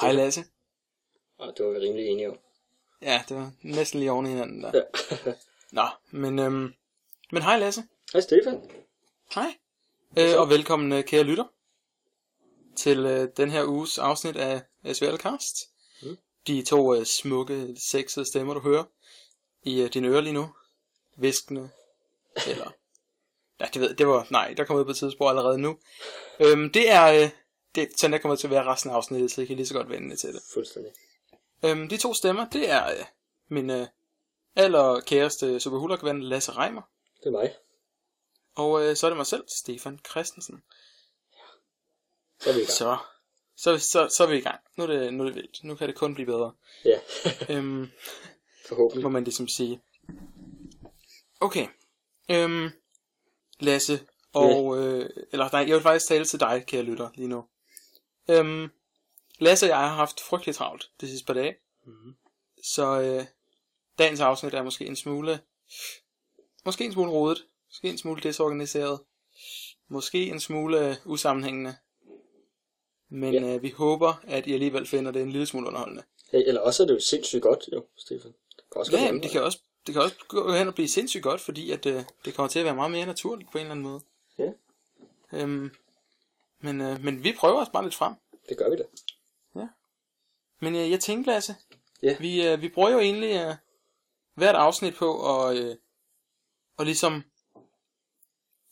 Hej, Hej. Lasse. Og det var vi rimelig enige om. Ja, det var næsten lige oven i hinanden der. Ja. Nå, men, øhm, men hej Lasse. Hej, Stefan. Hej. Øh, og velkommen, øh, kære lytter, til øh, den her uges afsnit af SVL Cast. Mm. De to øh, smukke, sexede stemmer, du hører i øh, dine ører lige nu. Viskende. Eller... Ja, det, ved, det var... Nej, der kommer ud på et tidsspor allerede nu. Øhm, det er... Øh, det, sådan der kommer til at være resten af afsnittet, så I kan lige så godt vende til det. Fuldstændig. Øhm, de to stemmer, det er øh, min øh, allerkæreste superhulok-ven Lasse Reimer. Det er mig. Og øh, så er det mig selv, Stefan Christensen. Så er vi i gang. Så, så, så, så er vi i gang. Nu er, det, nu er det vildt. Nu kan det kun blive bedre. Ja, Øhm, forhåbentlig. må man ligesom sige. Okay. Øhm, Lasse, og... Øh, eller nej, jeg vil faktisk tale til dig, kære lytter, lige nu. Øhm, Lasse og jeg har haft frygteligt travlt de sidste par dage. Mhm. Så øh, dagens afsnit er måske en smule... Måske en smule rodet. Måske en smule desorganiseret. Måske en smule øh, usammenhængende. Men Ja. øh, vi håber, at I alligevel finder det en lille smule underholdende. Hey, eller også er det jo sindssygt godt, jo, Stefan. Det kan også gå Ja, anden det kan også det kan også gå hen og blive sindssygt godt, fordi at, øh, det kommer til at være meget mere naturligt på en eller anden måde. Ja. Øhm, men, øh, men vi prøver os bare lidt frem. Det gør vi da. Men øh, jeg tænkte, Lasse, Ja. vi, øh, vi bruger jo egentlig øh, hvert afsnit på at, øh, at ligesom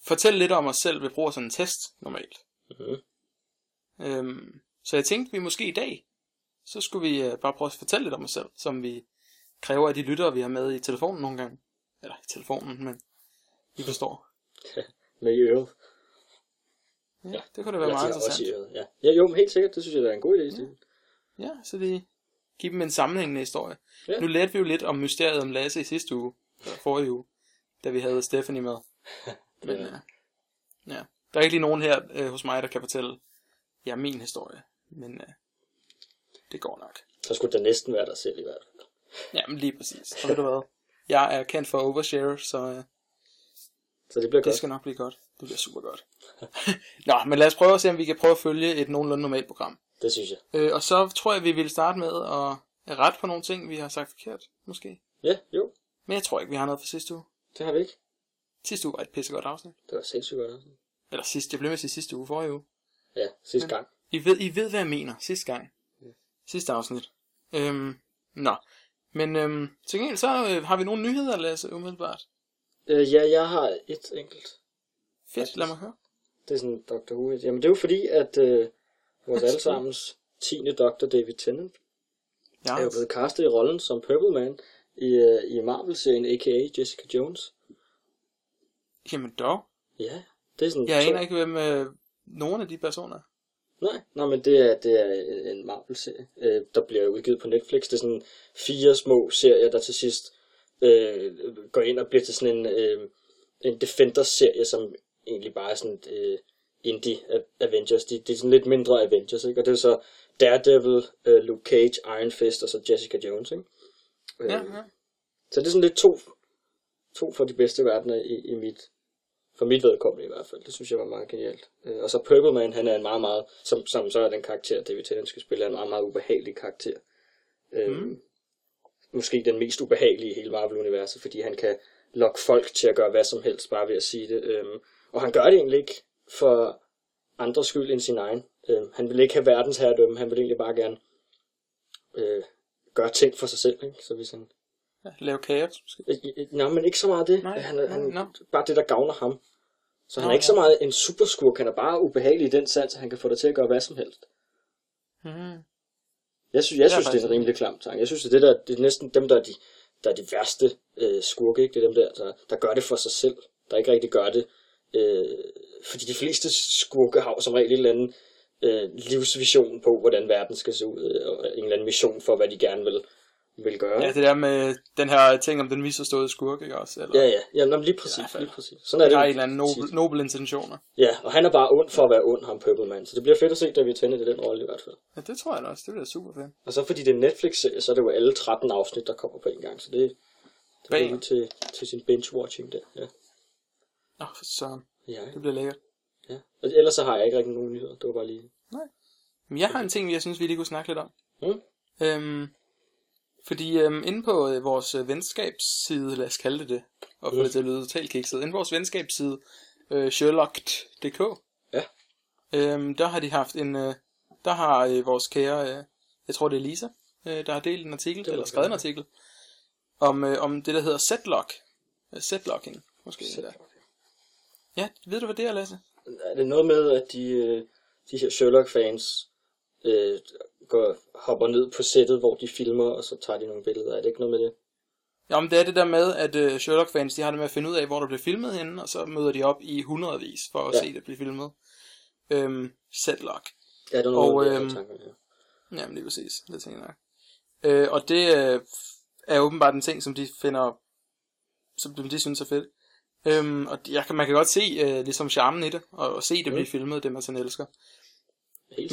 fortælle lidt om os selv ved brug af sådan en test normalt. Mhm. Øhm, så jeg tænkte, vi måske i dag, så skulle vi øh, bare prøve at fortælle lidt om os selv, som vi kræver af de lyttere, vi har med i telefonen nogle gange. Eller i telefonen, men I forstår. Med i øret. Ja, det kunne da være Eller meget er også interessant. øret. Ja. ja, jo, men helt sikkert. Det synes jeg, der er en god idé, Stefan. Ja, så vi giver dem en sammenhængende historie. Ja. Nu lærte vi jo lidt om mysteriet om Lasse i sidste uge, eller forrige uge, da vi havde Stephanie med. Men Ja. ja. ja, der er ikke lige nogen her øh, hos mig, der kan fortælle ja, min historie. Men øh, det går nok. Så skulle det næsten være dig selv i hvert fald. Ja, men lige præcis. Og ved du hvad? Jeg er kendt for overshare, så øh, Så det bliver det godt. skal nok blive godt. Det bliver super godt. Nå, men lad os prøve at se, om vi kan prøve at følge et nogenlunde normalt program. Det synes jeg. Øh, og så tror jeg, vi vil starte med at rette på nogle ting, vi har sagt forkert, måske. Ja, jo. Men jeg tror ikke, vi har noget for sidste uge. Det har vi ikke. Sidste uge var et pissegodt afsnit. Det var sindssygt godt. altså. Eller sidste, jeg blev med at sige sidste uge, forrige uge. Ja, sidste gang. I ved, I ved hvad jeg mener. Sidste gang. Sidste afsnit. Øhm, nå. Men øhm, til gengæld så øh, har vi nogle nyheder, Lasse, umiddelbart. Øh, ja, jeg har et enkelt. Fedt, lad mig høre. Det er sådan Dr. Who. Jamen, det er jo fordi, at øh, vores allesammens 10. Dr. David Tennant Ja, er jo blevet castet i rollen som Purple Man i, øh, i Marvel-serien, a.k.a. Jessica Jones. jamen dog. Ja, det er sådan... Jeg to- aner ikke, hvem øh, nogen af de personer er. Nej, nej, men det er, det er en Marvel-serie, øh, der bliver udgivet på Netflix. Det er sådan fire små serier, der til sidst øh, går ind og bliver til sådan en, øh, en Defenders-serie, som egentlig bare er sådan øh, indie Avengers. De, de er sådan lidt mindre Avengers, ikke? Og det er så Daredevil, øh, Luke Cage, Iron Fist og så Jessica Jones, ikke? Øh, Ja, ja. Så det er sådan lidt to, to fra de bedste verdener i, i mit, for mit vedkommende i hvert fald. Det synes jeg var meget genialt. Øh, og så Purple Man, han er en meget, meget, som, som så er den karakter, David Tennant skal spille, er en meget, meget ubehagelig karakter. Øh, Mm. Måske den mest ubehagelige i hele Marvel-universet, fordi han kan lokke folk til at gøre hvad som helst, bare ved at sige det. Øh, og han gør det egentlig ikke for andres skyld end sin egen. Øh, han vil ikke have verdens herredømme, han vil egentlig bare gerne øh, gøre ting for sig selv. Ikke? Så hvis han ja. Lave kaos, måske. Øh, øh, Nej, men ikke så meget det. Nej, han, han, nå. Bare det, der gavner ham. Så han Nå, er ikke så meget en superskurk, han er bare ubehagelig i den sans, at han kan få dig til at gøre hvad som helst. Mm. Jeg synes, jeg synes det er en rimelig klam sang. Jeg synes, det er, det, der, det er næsten dem, der er de, der er de værste øh, skurke. Ikke? Det er dem der, der, der gør det for sig selv. Der ikke rigtig gør det. Øh, fordi de fleste skurke har som regel en eller anden øh, livsvision på, hvordan verden skal se ud. øh, Og en eller anden mission for, hvad de gerne vil, vil gøre. Ja, det der med den her ting om den misforståede skurk, ikke også? Eller, Ja, ja, ja jamen, lige præcis, fald. lige præcis. Sådan er det. har en eller anden nobel, tit. nobel intentioner. Ja, og han er bare ond for at være ond, ham Purple Man. Så det bliver fedt at se David Tennant i den rolle i hvert fald. Ja, det tror jeg da også. Det bliver super fedt. Og så fordi det er Netflix-serie, så er det jo alle 13 afsnit, der kommer på en gang. Så det, det bliver til, til sin binge-watching der. Ja. Nå, for søren. Ja, Det bliver lækkert. ja. Og ellers så har jeg ikke rigtig nogen nyheder. Det var bare lige... Men jeg har en ting, jeg synes, vi lige kunne snakke lidt om. Mm. Øhm, fordi øhm, inde på øh, vores øh, venskabsside, lad os kalde det det, og få det til at lyde totalt kikset, inde på vores venskabsside, øh, Sherlock.dk, Ja. øhm, der har de haft en, øh, der har øh, vores kære, øh, jeg tror det er Lisa, øh, der har delt en artikel, må eller det skrevet en artikel, om, øh, om det, der hedder setlock. Øh, setlocking, måske. endda. Ja, ved du, hvad det er, Lasse? Er det noget med, at de, øh, de her Sherlock-fans øh, går, hopper ned på sættet, hvor de filmer, og så tager de nogle billeder? Er det ikke noget med det? Ja, men det er det der med, at øh, Sherlock-fans, de har det med at finde ud af, hvor der bliver filmet henne, og så møder de op i hundredvis for at Ja. se det blive filmet. Øhm, setlock. Ja, det er Og, noget, med, øhm, jeg har tanker, ja. Jamen lige præcis, det tænker jeg nok. Øh, og det øh, er åbenbart en ting, som de finder, som de, synes er fedt. Øhm, og jeg man kan godt se øh, ligesom charmen i det, og, og se det Mm. blive filmet, det man sådan elsker.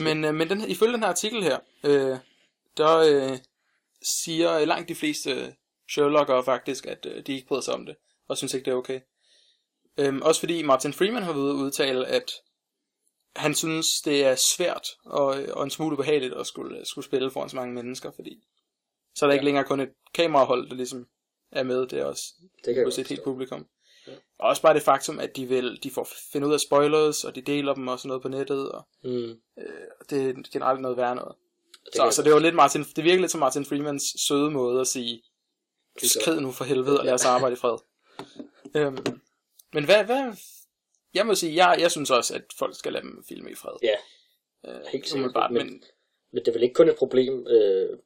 Men, øh, men den, her- ifølge den her artikel her, øh, der øh, siger øh, langt de fleste øh, Sherlockere faktisk, at øh, de ikke bryder sig om det, og synes ikke, det er okay. Øhm, også fordi Martin Freeman har været udtale, at han synes, det er svært og, øh, og en smule ubehageligt at skulle, skulle spille foran så mange mennesker, fordi så er der Ja. ikke længere kun et kamerahold, der ligesom er med, det er også det kan hos et helt publikum. Og også bare det faktum, at de vil, de får finde ud af spoilers, og de deler dem og sådan noget på nettet, og Mm. det er generelt noget værre noget. Det Så, så det var lidt Martin, det virker lidt som Martin Freemans søde måde at sige, skrid nu for helvede, og lad os arbejde i fred. øhm, men hvad, hvad, jeg må sige, jeg, jeg synes også, at folk skal lade dem filme i fred. Ja, øh, helt sikkert. Men- men, Men det er vel ikke kun et problem øh,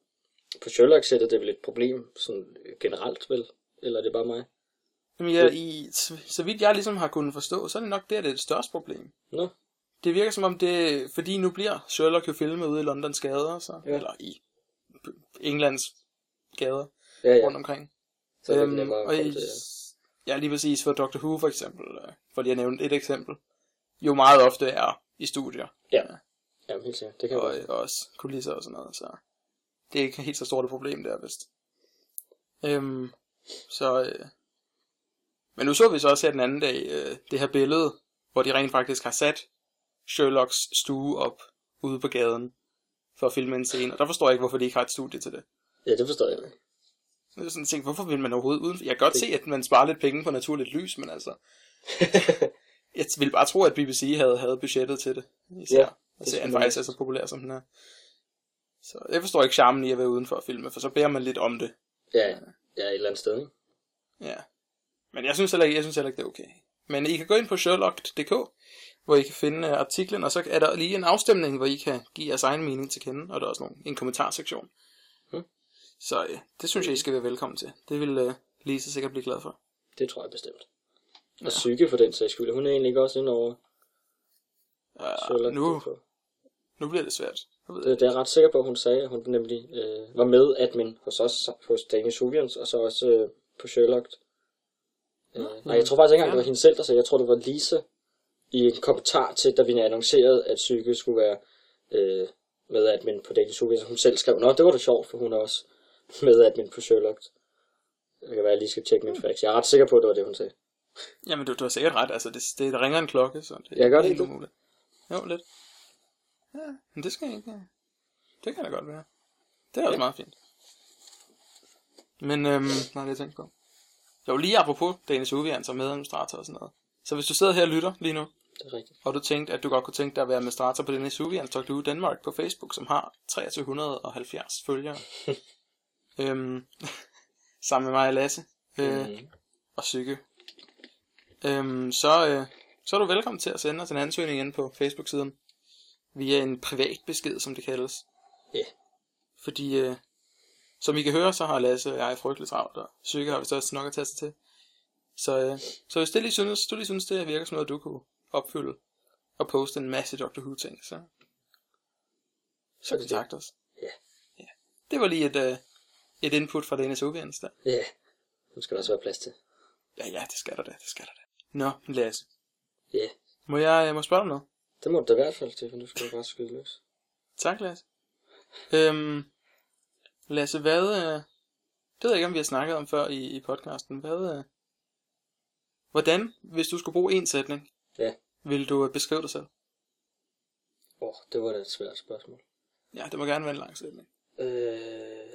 på Sherlock-sættet, det er vel et problem sådan øh, generelt, vel? Eller er det bare mig? Men jeg, i, så, vidt jeg ligesom har kunnet forstå, så er det nok der, det er det største problem. Nå, Det virker som om det, fordi nu bliver Sherlock jo filmet ude i Londons gader, så, Ja. ja. eller i Englands gader ja, ja. rundt omkring. Så det Øhm, at og i, til, ja. ja, lige præcis for Doctor Who for eksempel, øh, for lige at nævne et eksempel, jo meget ofte er i studier, Ja, Jamen, helt sikkert. Det kan og, jeg og også kulisser og sådan noget, så det er ikke helt så stort et problem der, vist. Øhm, så, øh, men nu så vi så også her den anden dag, øh, det her billede, hvor de rent faktisk har sat Sherlocks stue op ude på gaden, for at filme en scene, og der forstår jeg ikke, hvorfor de ikke har et studie til det. Ja, det forstår jeg ikke. Jeg er sådan tænkt, hvorfor vil man overhovedet uden... Jeg kan godt se, at man sparer lidt penge på naturligt lys, men altså... jeg ville bare tro, at BBC havde, havde budgettet til det. Især. Ja, det man faktisk er så populær, som den er. Så jeg forstår ikke charmen i at være udenfor at filme, for så beder man lidt om det. ja, ja, et eller andet sted, ikke? Ja. Men jeg synes heller ikke, jeg synes heller ikke det er okay. Men I kan gå ind på sherlock.dk, hvor I kan finde øh, artiklen, og så er der lige en afstemning, hvor I kan give jeres egen mening til kende, og der er også nogle, en kommentarsektion. Hmm. Så øh, det synes jeg, I skal være velkommen til. Det vil øh, Lisa sikkert blive glad for. Det tror jeg bestemt. Og Ja. Psyke for den sags skyld. Hun er egentlig ikke også inde over Sherlock. nu, nu bliver det svært. Det, det er jeg ret sikker på, at hun sagde, at hun nemlig øh, var med admin hos os, hos Danish Huvians, og så også øh, på Sherlock. Øh, nej, jeg tror faktisk ikke engang, det var hende selv, der sagde, jeg tror, det var Lisa i en kommentar til, da vi annoncerede, at Psyke skulle være øh, med admin på Danish Huvians. Hun selv skrev, nå, det var da sjovt, for hun er også med admin på Sherlock. Det kan være, at jeg lige skal tjekke min facts. Jeg er ret sikker på, at det var det, hun sagde. Jamen, du, du har sikkert ret. Altså, det, det ringer en klokke, så det Ja, gør det ikke umuligt. Jo, lidt. Ja, men det skal jeg ikke. Det kan da godt være. Det er også Ja. meget fint. Men, øhm, nej, det jeg tænkte på. Jo, lige apropos Danish Uvian som medadministrator og sådan noget. Så hvis du sidder her og lytter lige nu, Det er rigtigt. og du tænkte, at du godt kunne tænke dig at være administrator på Danish Uvian Talk Who Danmark på Facebook, som har 2370 følgere. øhm, sammen med mig og Lasse. Øh, Mm. og Psyke. Øhm, så, øh, så er du velkommen til at sende os en ansøgning ind på Facebook-siden. Via en privat besked, som det kaldes. Ja. Fordi, øh, som I kan høre, så har Lasse og jeg frygteligt travlt, og Psyke har vist også nok at tage sig til. Så, øh, så hvis det lige synes, du lige synes, det virker som noget, du kunne opfylde, og poste en masse Doctor Who ting, så, så det kontakt os. Ja. ja. Det var lige et, øh, et input fra Danish Uvians der. Ja, nu skal der også være plads til. Ja, ja, det skal der da, det skal der da. Nå, Lasse. Ja, Må jeg, jeg må spørge dig noget? det må du da i hvert fald, Stefan. Du skal bare skyde løs. Tak, Lasse. Øhm, Lasse, hvad... Øh, det ved jeg ikke, om vi har snakket om før i, i podcasten. Hvad... Øh, hvordan, hvis du skulle bruge en sætning, Ja. vil du øh, beskrive dig selv? Åh, oh, det var da et svært spørgsmål. Ja, det må gerne være en lang sætning. Øh,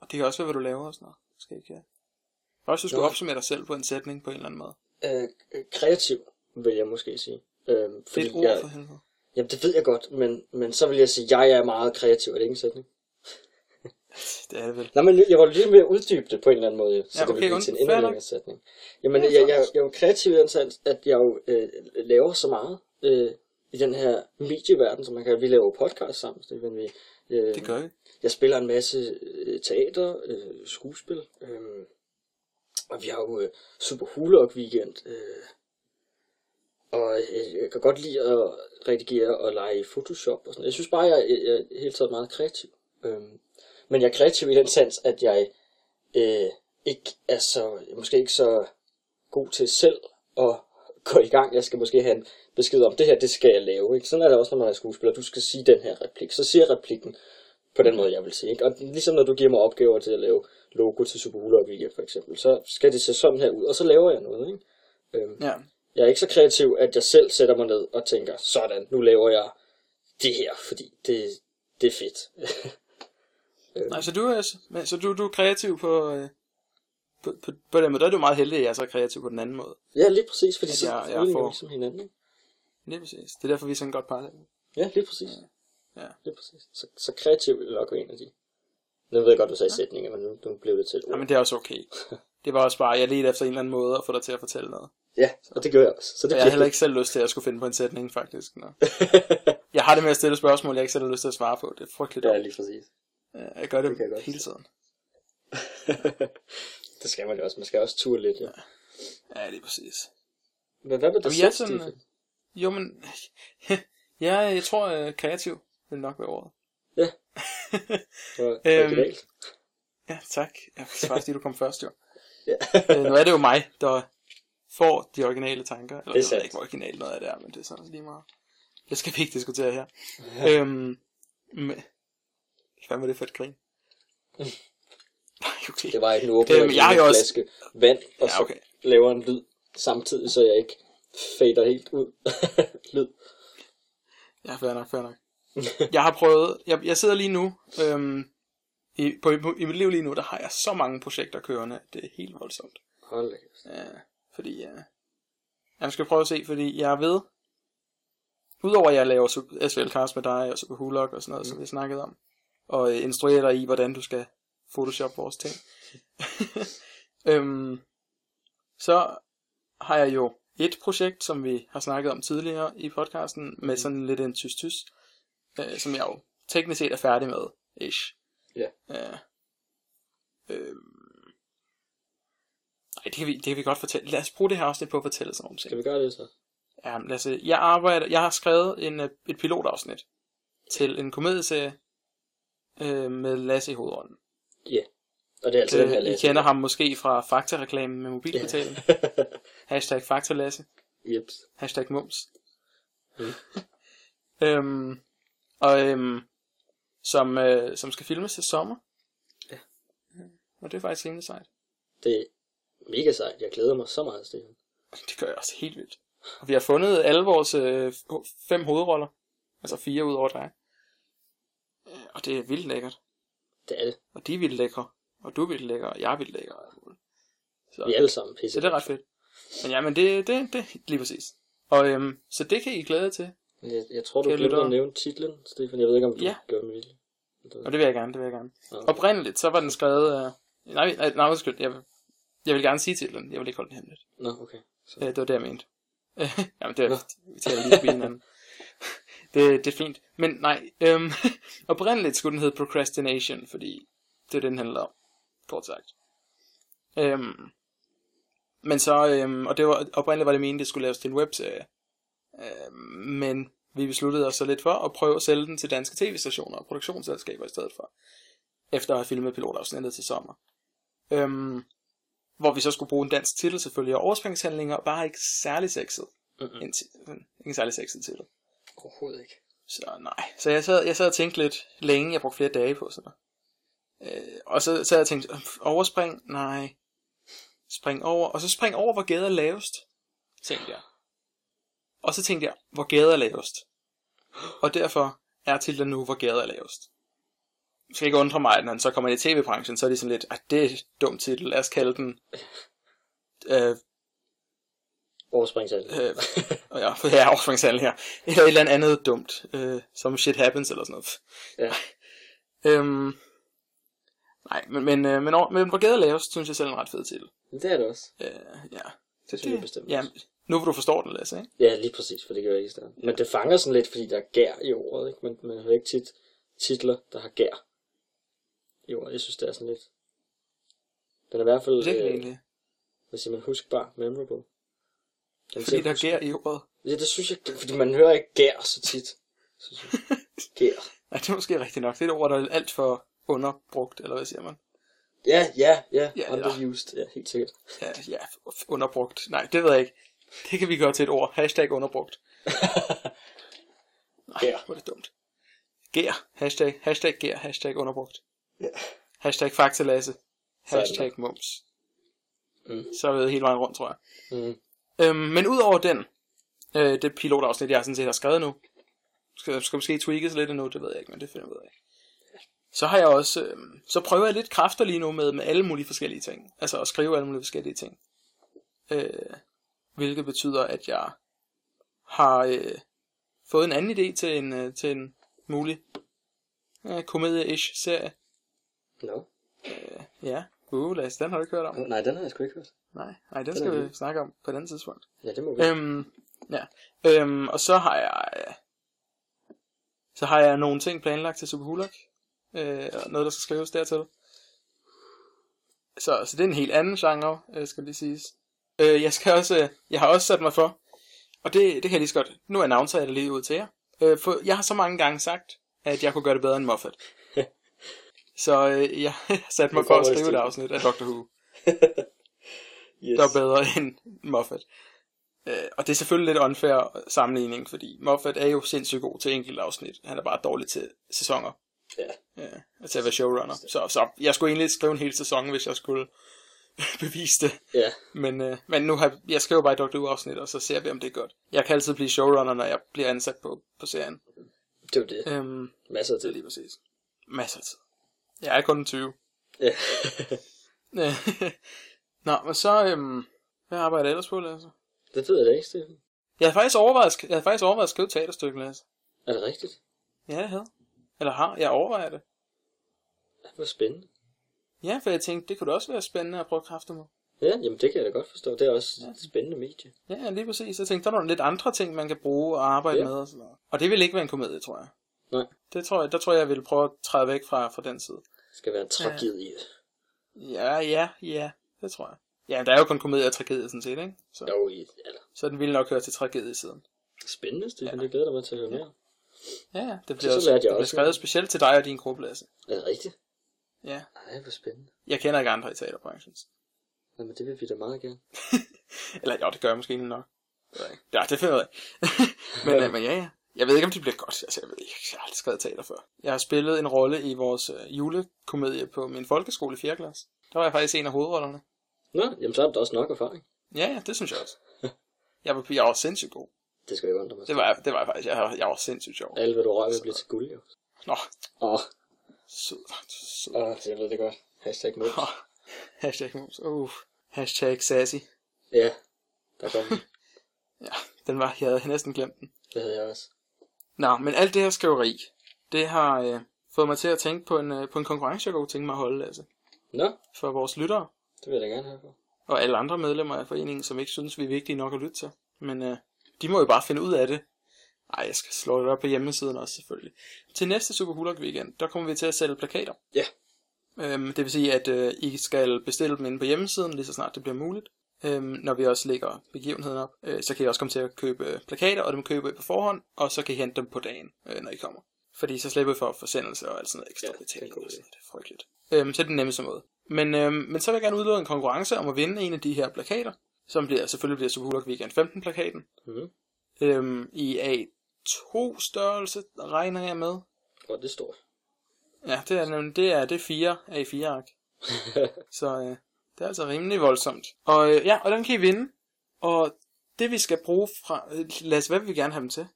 Og det kan også være, hvad du laver og sådan noget. Skal ikke, ja. Også du skulle Nå. opsummere dig selv på en sætning på en eller anden måde. øh, kreativ, vil jeg måske sige. Øh, Det er fordi et ord jeg, for helvede. jamen, det ved jeg godt, men, men så vil jeg sige, at jeg er meget kreativ. Er det ikke en sætning? Det er det vel. Nej, men jeg var lidt mere uddybe det på en eller anden måde, så Ja, det okay, vil blive und- til en endnu længere sætning. Jamen, Ja, jeg, jeg, sagtens. jeg er jo kreativ i den at jeg jo øh, laver så meget øh, i den her medieverden, som man kan. Vi laver podcast sammen, Stefan. Vi, øh, Det gør vi. Jeg spiller en masse øh, teater, øh, skuespil, øh, og vi har jo øh, Super Hulok weekend, øh, og øh, jeg kan godt lide at redigere og lege i Photoshop og sådan Jeg synes bare, jeg, jeg, jeg er helt taget meget kreativ. Øh, men jeg er kreativ i den sans, at jeg øh, ikke er så, måske ikke så god til selv at gå i gang. Jeg skal måske have en besked om, det her, det skal jeg lave. Ikke? Sådan er det også, når man er skuespiller. Du skal sige den her replik. Så siger replikken på den måde, jeg vil sige. Ikke? Og ligesom når du giver mig opgaver til at lave logo til Super Hula Weekend for eksempel, så skal det se sådan her ud, og så laver jeg noget. Ikke? Øhm, Ja. jeg er ikke så kreativ, at jeg selv sætter mig ned og tænker, sådan, nu laver jeg det her, fordi det, det er fedt. Nej, så du er, men- så du, du er kreativ på, øh, på, på, på den måde. Der er du meget heldig, at jeg er så kreativ på den anden måde. ja, lige præcis, fordi så jeg- jeg får- ligesom hinanden. Ikke? Lige præcis. Det er derfor, vi er sådan godt par. Ja, lige præcis. Ja. Lige præcis. Så, så kreativ vil nok være en af de. Nu ved jeg godt, du sagde sætninger, men nu, nu blev det til et ord. Ja, men det er også okay. Det var også bare, jeg ledte efter en eller anden måde at få dig til at fortælle noget. Ja, og det gør jeg også. Så det Og jeg har heller ikke selv lyst til at skulle finde på en sætning, faktisk. Nå. Jeg har det med at stille spørgsmål, jeg ikke selv har lyst til at svare på. Det er frygteligt. ja, lige præcis. Ja, Jeg gør det, Det jeg godt hele tiden. det skal man jo også. Man skal også ture lidt, ja. Ja, lige præcis. Men hvad med dig jeg er selv, sådan, Stefan? Jo, men... ja, jeg tror, uh, kreativ vil nok være ordet. Det var Øhm. Ja, tak. Ja, det var fordi du kom først, jo. Ja. Øh, nu er det jo mig, der får de originale tanker. Eller, Det er jeg ikke, hvor originalt noget af det er, men det er sådan lige meget. Det skal vi ikke diskutere her. øhm, men... Hvad var det for et grin? Okay. Det var ikke nu åbner Øhm, jeg en også- flaske vand, og Ja, så okay. laver en lyd samtidig, så jeg ikke fader helt ud. lyd. Ja, fair nok, fair nok. Jeg har prøvet, jeg, jeg sidder lige nu, øhm, i, på, på, i mit liv lige nu, der har jeg så mange projekter kørende, det er helt voldsomt. Hold da. Ja, fordi, ja, jeg skal prøve at se, fordi jeg ved, udover at jeg laver SVL Cast med dig, og Super Hulok og sådan noget, mm. som vi snakkede om, og øh, instruerer dig i, hvordan du skal photoshop vores ting, øhm, så har jeg jo et projekt, som vi har snakket om tidligere i podcasten, med sådan lidt en tys-tys, øh, som jeg jo teknisk set er færdig med, ish. Ja. Øh, øh, nej, det kan, vi, det kan vi godt fortælle. Lad os bruge det her afsnit på at fortælle sådan nogle ting. Skal vi gøre det så? Ja, lad os se. Jeg arbejder, jeg har skrevet en, øh, et pilotafsnit til en komedieserie øh, med Lasse i hovedrollen. Og det er altså den her Øh, I Lasse. kender ham måske fra Fakta-reklamen med mobilbetaling. Hashtag Fakta Lasse. Jeps. Hashtag mums. Mm. øhm, og øhm, som, øh, som skal filmes til sommer. Ja. Og det er faktisk rimelig sejt. Det er mega sejt. Jeg glæder mig så meget, Stefan. Det gør jeg også helt vildt. Og vi har fundet alle vores øh, fem hovedroller. Altså fire ud over dig. Og det er vildt lækkert. Det er det. Og de er vildt lækre. Og du er vildt lækker, og jeg er vildt lækker. Så, Vi er alle sammen pisse. så det er ret fedt. Men ja, men det, det, det lige præcis. Og øhm, så det kan I glæde jer til. Jeg, jeg tror, du glemte at nævne titlen, Stefan. Jeg ved ikke, om du Ja. gør det med vilje. Og det vil jeg gerne, det vil jeg gerne. Nå. Oprindeligt, så var den skrevet... Øh, nej, nej, nej, undskyld. Jeg, vil- jeg vil gerne sige titlen. Jeg vil ikke holde den hemmeligt. Nå, okay. Så. Øh, det var det, jeg mente. Jamen, det er, vi taler lige forbi hinanden. Det, det er fint. Men nej, øhm, oprindeligt skulle den hedde Procrastination, fordi det er det, den handler om, kort sagt. Øhm, men så, øhm, og det var, oprindeligt var det meningen, det skulle laves til en webserie. Øhm, men vi besluttede os så lidt for at prøve at sælge den til danske tv-stationer og produktionsselskaber i stedet for. Efter at have filmet pilotafsnittet til sommer. Øhm, hvor vi så skulle bruge en dansk titel selvfølgelig, og overspringshandlinger, bare ikke særlig sexet. Mm-mm. En sådan, ikke særlig sexet titel. Overhovedet ikke. Så nej. Så jeg sad, jeg sad og tænkte lidt længe, jeg brugte flere dage på sådan noget. Øh, og så sad jeg og tænkte, øhm, overspring? Nej. Spring over. Og så spring over, hvor gader er lavest, tænkte jeg. Og så tænkte jeg, hvor gader er lavest. og derfor er titlen nu, hvor gader er lavest. Det skal ikke undre mig, at når han så kommer ind i tv-branchen, så er det sådan lidt, at det er et dum titel, lad os kalde den øh, Overspringsal. øh, ja, ja, overspringshandel her. Eller et eller andet dumt, øh, som shit happens, eller sådan noget. Ja. Øhm, nej, men, men, øh, men, over- men hvor gæret lavest, synes jeg selv er en ret fed titel. Det er det også. Øh, ja. Det synes jeg bestemt Ja, nu hvor du forstår den, Lasse, ikke? Ja, lige præcis, for det gør jeg ikke i. Men det fanger sådan lidt, fordi der er gær i ordet, ikke? Man, man hører ikke tit titler, der har gær i ordet. Jeg synes, det er sådan lidt... Den er i hvert fald, Det er øh, egentlig. hvad siger man, huskbar, memorable. Den Fordi der gær i ordet. Ja, det synes jeg, fordi man hører ikke gær så tit. Jeg. Gær. Ja, det er måske rigtigt nok. Det er et ord, der er alt for underbrugt, eller hvad siger man? Ja, ja, ja, Ja, underused, ja, helt sikkert. Ja, ja, underbrugt. Nej, det ved jeg ikke. Det kan vi gøre til et ord. Hashtag underbrugt. Nej, Gær. hvor er det dumt. Gær. Hashtag, hashtag gær. Hashtag underbrugt. Ja. Hashtag faktalasse. Så Hashtag mums. Mm. Så er vi hele vejen rundt, tror jeg. Mm. Øhm, men udover den, øh, det pilotafsnit, jeg sådan set har skrevet nu, skal, skal måske tweakes lidt endnu, det ved jeg ikke, men det finder vi ud af. Så har jeg også, øh, så prøver jeg lidt kræfter lige nu med, med alle mulige forskellige ting. Altså at skrive alle mulige forskellige ting. Øh, hvilket betyder, at jeg har øh, fået en anden idé til en, øh, til en mulig øh, komedie-ish serie. No. Ja, uh, Lasse, den har du ikke hørt om. Nej, den har jeg sgu ikke hørt. Nej, nej, den Den skal vi snakke om på et andet tidspunkt. Ja, det må vi. Øhm, ja. Øhm, og så har jeg... øh, Så har jeg nogle ting planlagt til Superhulok. Øh, og noget, der skal skrives dertil. Så, så det er en helt anden genre, øh, skal lige siges. Øh, jeg skal også... Øh, jeg har også sat mig for... Og det, det kan jeg lige så godt... Nu announcer jeg det lige ud til jer. Øh, for jeg har så mange gange sagt, at jeg kunne gøre det bedre end Moffat. så øh, jeg har sat mig for at skrive et afsnit af Doctor Who yes. der er bedre end Moffat. Øh, og det er selvfølgelig lidt unfair sammenligning, fordi Moffat er jo sindssygt god til enkelt afsnit. Han er bare dårlig til sæsoner. Ja. Ja, og til at være showrunner. Så, så jeg skulle egentlig skrive en hel sæson, hvis jeg skulle bevise det. Ja, Men, øh, men nu har jeg skriver bare et Dr. Who-afsnit, og så ser vi, om det er godt. Jeg kan altid blive showrunner, når jeg bliver ansat på, på serien. det var det. Øhm, Masser af er tid. lige præcis. Masser af tid. Jeg er kun 20. Ja. Nå, men så... Øhm, hvad arbejder jeg ellers på, Lasse? det ved jeg da ikke, Steffen. Jeg havde faktisk overvejet, jeg havde faktisk overvejet at skrive et teaterstykke, Lasse. Er det rigtigt? Ja, jeg havde. Eller har. Jeg overvejer det. Ja, hvor spændende. Ja, for jeg tænkte, det kunne da også være spændende at prøve kræfter med. Ja, jamen det kan jeg da godt forstå. Det er også et spændende medie. Ja, ja, lige præcis. Jeg tænkte, der er nogle lidt andre ting, man kan bruge og arbejde Ja. med. Og, sådan noget. og det vil ikke være en komedie, tror jeg. Nej. Det tror jeg, der tror jeg, jeg vil prøve at træde væk fra, fra den side. Det skal være en tragedie. Ja, ja, ja. Det tror jeg. Ja, der er jo kun komedie og tragedie sådan set, ikke? Så, Jo, i, eller, så den ville nok høre til tragediesiden. spændende, Steffen. Ja. Det glæder mig til at høre mere. Ja, ja. Det Så bliver, så også, lærte jeg det bliver også skrevet specielt til dig og din gruppe, Lasse. Er det rigtigt? Ja. Nej, hvor spændende. Jeg kender ikke andre i teaterbranchen. Jamen, det vil vi da meget gerne. Eller jo, det gør jeg måske egentlig nok. Det jeg ikke. Ja, det finder jeg men, øh, men ja, ja. Jeg ved ikke, om det bliver godt. Altså, jeg ved ikke. Jeg har aldrig skrevet teater før. Jeg har spillet en rolle i vores øh, julekomedie på min folkeskole i 4. klasse. Der var jeg faktisk en af hovedrollerne. Nå, jamen så er der også nok erfaring. Ja, ja, det synes jeg også. Jeg var, jeg var sindssygt god. Det skal jo undre mig. Det var, jeg- det var jeg faktisk. Jeg, var- jeg var sindssygt sjov. Alle, hvad du rører ved, bliver til guld, jo. Nå, Åh, sød. sød. åh, jeg ved det godt. Hashtag mod. Åh, Hashtag moms. Uh, hashtag sassy. Ja, der kom den. Ja, den var, jeg havde næsten glemt den. Det havde jeg også. Nå, men alt det her skriveri, det har øh, fået mig til at tænke på en, øh, på en konkurrence, jeg kunne tænke mig at holde, altså, Nå, for vores lyttere. Det vil jeg da gerne have på. og alle andre medlemmer af foreningen, som ikke synes, vi er vigtige nok at lytte til. Men øh, de må jo bare finde ud af det. Ej, jeg skal slå det op på hjemmesiden også selvfølgelig. Til næste Super Hulk weekend, der kommer vi til at sælge plakater. Ja. Øhm, det vil sige, at øh, I skal bestille dem inde på hjemmesiden, lige så snart det bliver muligt. Øhm, når vi også lægger begivenheden op, øh, så kan I også komme til at købe øh, plakater, og dem køber I på forhånd, og så kan I hente dem på dagen, øh, når I kommer. Fordi så slipper I for forsendelse og alt sådan noget ekstra Ja, det er betaling. noget. Det er frygteligt. Øhm, så er det den nemmeste måde. Men, øhm, men så vil jeg gerne udløbe en konkurrence om at vinde en af de her plakater, som bliver, selvfølgelig bliver Super Hulk Weekend 15 plakaten. Mhm. Øhm, I A2 størrelse regner jeg med. Og det står. Ja, det er, nemlig- det er, det er 4 A4-ark. Så øh, det er altså rimelig voldsomt. Og øh, ja, og den kan I vinde. Og det vi skal bruge fra... Øh, Lad os, hvad vil vi gerne have dem til?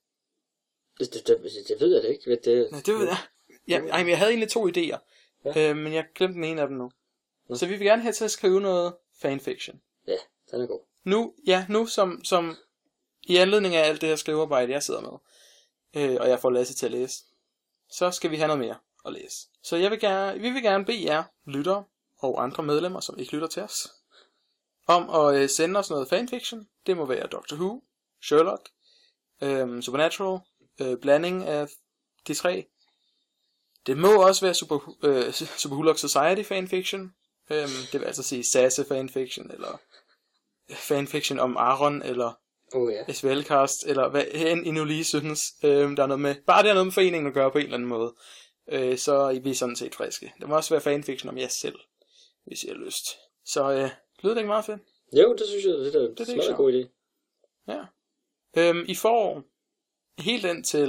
Det, det, det, det ved jeg det ikke. Det, Nej, det ved jeg. Ja, ej, men jeg havde egentlig to idéer. Ja. Øh, men jeg glemte den ene af dem nu. Nå. Så vi vil gerne have til at skrive noget fanfiction. Ja, den er god. Nu, ja, nu som, som i anledning af alt det her skrivearbejde, jeg sidder med, øh, og jeg får Lasse til at læse, så skal vi have noget mere at læse. Så jeg vil gerne, vi vil gerne bede jer, lyttere og andre medlemmer, som ikke lytter til os, om at øh, sende os noget fanfiction. Det må være Doctor Who, Sherlock, øh, Supernatural, øh, blanding af de tre. Det må også være Super, øh, Super Hulk Society fanfiction. Øhm, det vil altså sige Sasse fanfiction, eller øh, fanfiction om Aaron, eller oh, ja. SVL-cast, eller hvad end I nu lige synes, øhm, der er noget med. Bare det er noget med foreningen at gøre på en eller anden måde, øh, så er vi sådan set friske. Det må også være fanfiction om jer selv, hvis I har lyst. Så øh, lyder det ikke meget fedt? Jo, det synes jeg, det er, det er en god idé. Ja. Øhm, I får helt ind til,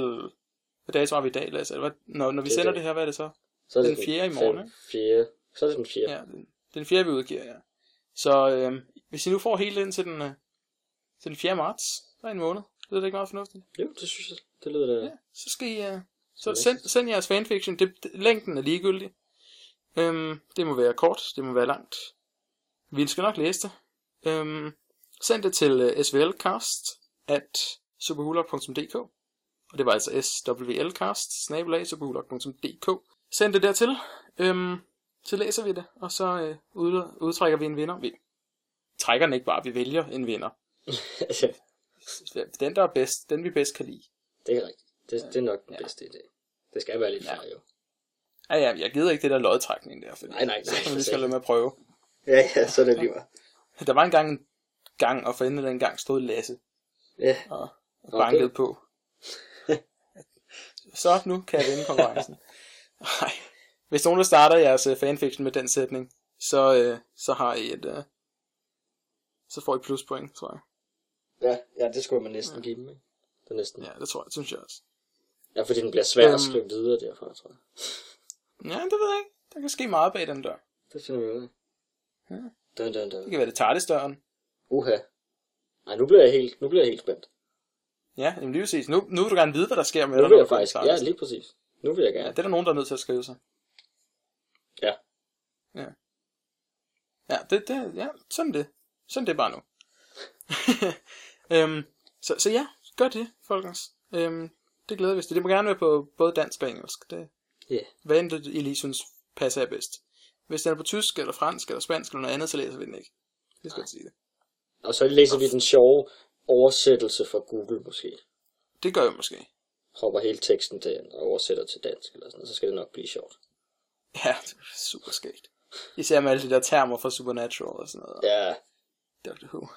hvad dag var vi i dag, Lasse? Når, når vi det sender det. det her, hvad er det så? så er det den 4. i morgen, 5, 4. Så er det den fjerde. Ja, den, den fjerde, vi udgiver, ja. Så øh, hvis I nu får helt ind til den, øh, til den 4. marts, så er en måned. Lyder det ikke meget fornuftigt? Jo, det synes jeg. Det lyder da... Ja, så skal I... Uh, så send, send jeres fanfiction. Det, det, længden er ligegyldig. Øhm, det må være kort, det må være langt. Vi skal nok læse det. Øhm, send det til uh, svlcast at superhulok.dk Og det var altså swlcast Send det dertil. Øhm, så læser vi det, og så øh, ud, udtrækker vi en vinder. Vi trækker den ikke bare, vi vælger en vinder. Altså, Den, der er bedst, den vi bedst kan lide. det er rigtigt. Det, det er nok den Ja. bedste idé. Det skal være lidt Ja. fair, jo. Ja, ja, jeg gider ikke det der lodtrækning der, fordi Nej, nej, så nej, kan vi skal lade med at prøve. Ja, ja, så er det lige meget. Der var engang en gang, og for enden den gang stod Lasse Ja, og, og Okay. bankede på. så nu kan jeg vinde konkurrencen. Nej. Hvis nogen der starter jeres øh, fanfiction med den sætning, så, øh, så har I et... Øh, så får I pluspoint, tror jeg. ja, ja det skulle man næsten give dem, ikke? Det er næsten. Ja, det tror jeg, synes jeg også. Ja, fordi den bliver svær Øhm. at skrive videre derfra, tror jeg. Ja, det ved jeg ikke. Der kan ske meget bag den dør. Det finder vi ud af. Ja. Dun, dun, Det dun. kan være det tardestøren. Uha. Ej, nu bliver jeg helt, nu bliver jeg helt spændt. Ja, jamen lige præcis. Nu, nu vil du gerne vide, hvad der sker med Nu dig, vil når jeg faktisk, ja, lige præcis. Nu vil jeg Ja, gerne. det er der nogen, der er nødt til at skrive sig. Ja. Ja. Ja, det, det, ja, sådan det. Sådan det bare nu. øhm, så, så ja, gør det, folkens. Øhm, det glæder vi os til. Det må gerne være på både dansk og engelsk. Det, Ja. hvad end det, I lige synes passer jer bedst. Hvis den er på tysk, eller fransk, eller spansk, eller noget andet, så læser vi den ikke. Det skal jeg sige det. Og så læser vi den sjove oversættelse fra Google, måske. Det gør jeg måske. Hopper hele teksten til og oversætter til dansk, eller sådan noget. Så skal det nok blive sjovt. Ja, det er super skægt. Især med alle de der termer fra Supernatural og sådan noget. Ja, Doctor Who.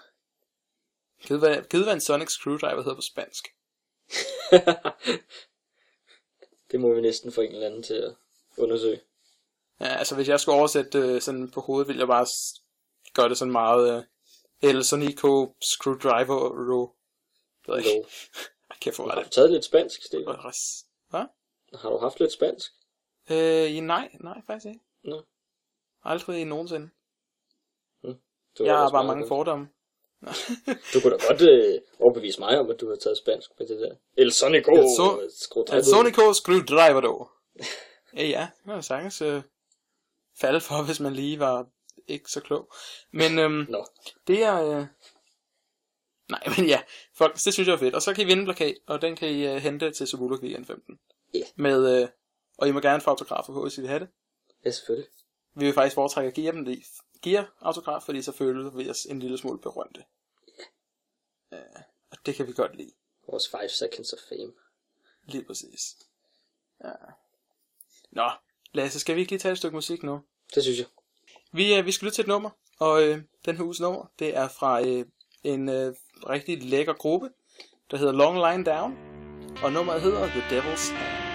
Gid hvad, en Sonic Screwdriver hedder på spansk. det må vi næsten få en eller anden til at undersøge. Ja, altså hvis jeg skulle oversætte det sådan på hovedet, ville jeg bare gøre det sådan meget uh, El Sonico Screwdriver Ro. Det ved jeg ikke. Jeg kan få Har du taget lidt spansk, Stefan? Hvad? Har du haft lidt spansk? Øh, nej, nej, faktisk ikke. Nå. Aldrig nogensinde. Du Jeg har bare mange godt. fordomme. Du kunne da godt øh, overbevise mig om, at du har taget spansk med det der. El Sonico. El So-. El Sonico Screwdriver dog. ja, ja, det kan sagtens uh, falde for, hvis man lige var ikke så klog. Men øhm, Nå, Det er... Øh... Nej, men ja, folk, det synes jeg er fedt. Og så kan I vinde plakat, og den kan I øh, hente til Subuluk Weekend 15. Ja. Med, øh... Og I må gerne få autografer på, hvis I vil have det. ja selvfølgelig. Vi vil faktisk foretrække at give dem det. Give autograf, fordi så føler vi os en lille smule berømte. Ja. Øh, og det kan vi godt lide. Vores 5 seconds of fame. Lige præcis. Ja. Nå, Lasse, skal vi ikke lige tage et stykke musik nu? Det synes jeg. Vi, øh, vi skal lytte til et nummer, og øh, den her uges nummer, det er fra øh, en øh, rigtig lækker gruppe, der hedder Long Line Down, og nummeret hedder The Devil's Hand.